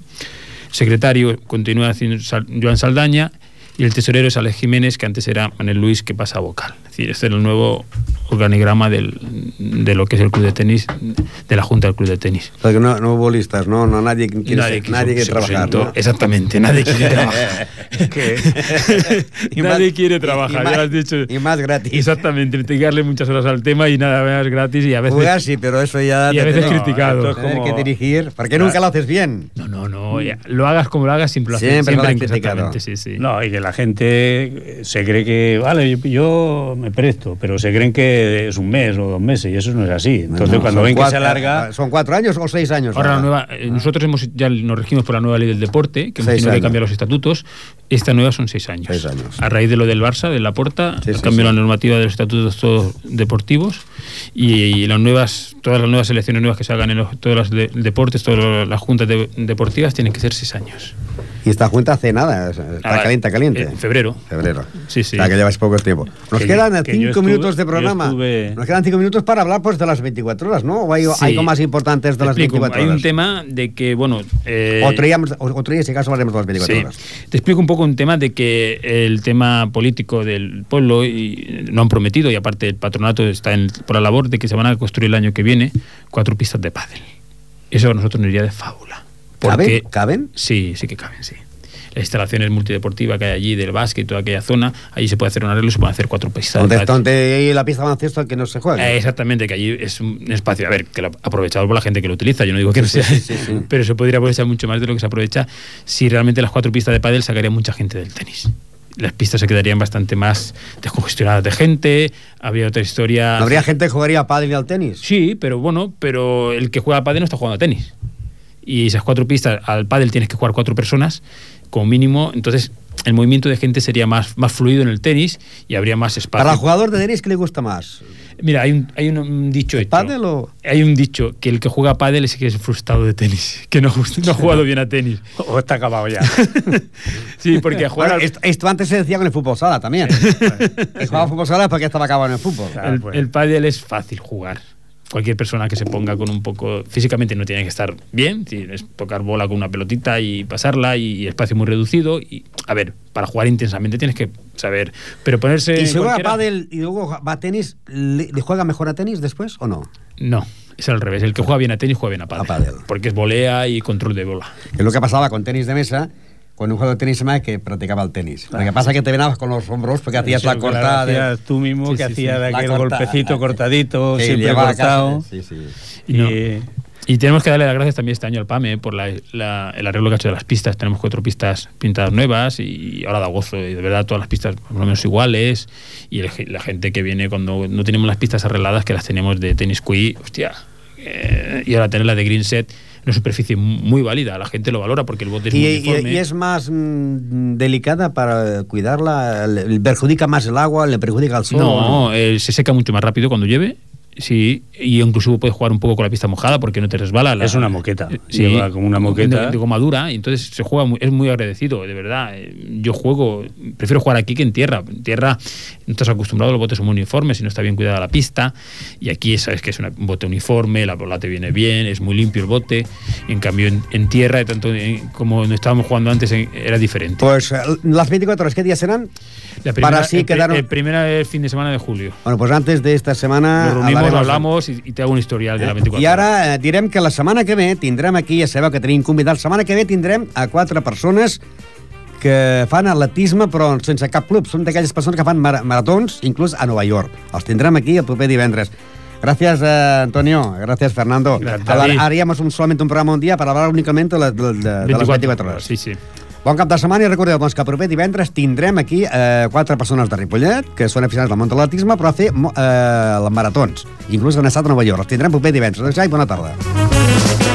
Secretario continúa Joan Saldaña y el tesorero es Alex Jiménez, que antes era Manuel Luis, que pasa a vocal. Es decir, este es el nuevo organigrama del, de lo que es el club de tenis, de la Junta del Club de Tenis. Porque no, no hubo listas, ¿no? no nadie quiere, nadie quiso- nadie quiere se trabajar. presentó. ¿no? Exactamente, nadie quiere trabajar. Y nadie más- quiere y- trabajar, y ya más- has dicho. Y más gratis. Exactamente, que darle muchas horas al tema y nada más gratis y a veces... Jugar sí, pero eso ya... Y a veces tener- criticado. tener como- que dirigir, porque nunca lo haces bien. No, no, no, ya, lo hagas como lo hagas, siempre lo haces. Siempre lo has Siempre, criticado. sí, sí. No, y que la gente se cree que, vale, yo, yo me presto, pero se creen que es un mes o dos meses y eso no es así. Entonces, No, cuando ven que se alarga, ¿Son cuatro años o seis años? Ahora la nueva, eh, nosotros hemos ya nos regimos por la nueva ley del deporte, que hemos Seis tenido que cambiar los estatutos. Esta nueva son seis años. Seis años. A raíz de lo del Barça, de la Porta, Sí, sí. la normativa de los estatutos todos deportivos y, y las nuevas, todas las nuevas selecciones nuevas que se hagan en los- todos los de- deportes, todas las juntas de- deportivas tienen que ser seis años. Y esta junta hace nada, está Ah, caliente, caliente. En febrero. Febrero. Sí, sí. O sea, que llevas poco tiempo. Nos Que quedan yo- que yo cinco estuve- minutos de programa. estuve- Nos quedan cinco minutos para hablar pues, de las 24 horas, ¿no? ¿O hay Sí. algo más importantes de Te las explico, 24 Hay un horas? tema de que, bueno... eh, Otro día, otro día, si acaso, hablaremos de las 24 Sí. horas. Te explico un poco un tema de que el tema político del pueblo y no han prometido y aparte el patronato está en- por la labor de que se van a construir el año que viene cuatro pistas de pádel. Eso a nosotros nos iría de fábula. ¿Caben? Porque, ¿Caben? Sí, sí que caben, sí. Las instalaciones multideportivas que hay allí del básquet, toda aquella zona, allí se puede hacer un arreglo y se pueden hacer cuatro pistas. Donde, donde hay la pista baloncesto que no se juega. Eh, exactamente, que allí es un espacio, a ver, que lo, aprovechado por la gente que lo utiliza, yo no digo que no sea, Sí, sí, sí. pero se podría aprovechar mucho más de lo que se aprovecha si realmente las cuatro pistas de pádel sacaría mucha gente del tenis. Las pistas se quedarían bastante más descongestionadas de gente, habría otra historia... ¿No habría gente que jugaría a pádel y al tenis? Sí, pero bueno, pero el que juega a pádel no está jugando a tenis. Y esas cuatro pistas, al pádel tienes que jugar cuatro personas, como mínimo, entonces el movimiento de gente sería más, más fluido en el tenis y habría más espacio. Para el jugador de tenis, ¿qué le gusta más? Mira, hay un, hay un, un dicho hecho. ¿Pádel o...? Hay un dicho que el que juega a pádel es el que es frustrado de tenis, que no, no ha jugado bien a tenis. O está acabado ya. sí, porque a jugar Bueno, al- esto, esto antes se decía con el fútbol sala también. el jugaba fútbol sala es porque estaba acabado en el fútbol. el, el pádel es fácil jugar. Cualquier persona que se ponga con un poco... Físicamente no tiene que estar bien, es tocar bola con una pelotita y pasarla y, y espacio muy reducido. Y, a ver, para jugar intensamente tienes que saber... Pero ponerse... ¿Y si juega a cualquiera- pádel y luego va a tenis, ¿le, le juega mejor a tenis después o no? No, es al revés. El que juega bien a tenis juega bien a pádel. Porque es volea y control de bola. Es lo que pasaba con tenis de mesa, con un juego de tenis mesa que practicaba el tenis. Lo que pasa es que te venabas con los hombros porque hacías Eso, la cortada. de- tú mismo, Sí, que sí, sí. hacías La aquel corta- golpecito cortadito, Sí, siempre casa, cortado. sí, sí. Y, no. Y- tenemos que darle las gracias también este año al PAME por la- la- el arreglo que ha hecho de las pistas. Tenemos cuatro pistas pintadas nuevas y ahora da gozo. Y de verdad, todas las pistas más o menos iguales. Y el- la gente que viene cuando no tenemos las pistas arregladas, que las tenemos de tenis QI, hostia. eh, y ahora tener la de green set, una superficie muy válida. La gente lo valora porque el bote es muy Y, uniforme. y es más mm, delicada para cuidarla, le, le perjudica más el agua, le perjudica el sol. No, eh, se seca mucho más rápido cuando llueve. Sí, y incluso puedes jugar un poco con la pista mojada porque no te resbala. La, Es una moqueta. Sí, Lleva como una moqueta. De, de goma dura, y entonces se juega muy- es muy agradecido, de verdad. Eh, Yo juego, prefiero jugar aquí que en tierra. En tierra no estás acostumbrado, los botes son muy uniformes y no está bien cuidada la pista. Y aquí sabes que es una- un bote uniforme, la bola te viene bien, es muy limpio el bote. En cambio, en, en tierra, tanto en- como no estábamos jugando antes, en- era diferente. Pues eh, las 24 horas, ¿qué días serán? La primera, para así el, quedaron- el primer fin de semana de julio. Bueno, pues antes de esta semana... Nos reunimos, hablaremos- hablamos y, y te hago un historial de la 24 I ara eh, direm que la setmana que ve tindrem aquí, ja sabeu que tenim convidats, la setmana que ve tindrem a quatre persones que fan atletisme però sense cap club. Són d'aquelles persones que fan mar maratons, inclús a Nova York. Els tindrem aquí el proper divendres. Gracias, eh, Antonio. Gracias, Fernando. Hablar- Haríamos un, solamente un programa un día para hablar únicamente de, de, de, de les 24 hores. Sí, sí. Bon cap de setmana i recordeu doncs, que proper divendres tindrem aquí eh, quatre persones de Ripollet que són aficionats del món de l'atletisme però a fer eh, maratons. Inclús han estat a Nova York. Els tindrem proper divendres. Adéu, i bona tarda.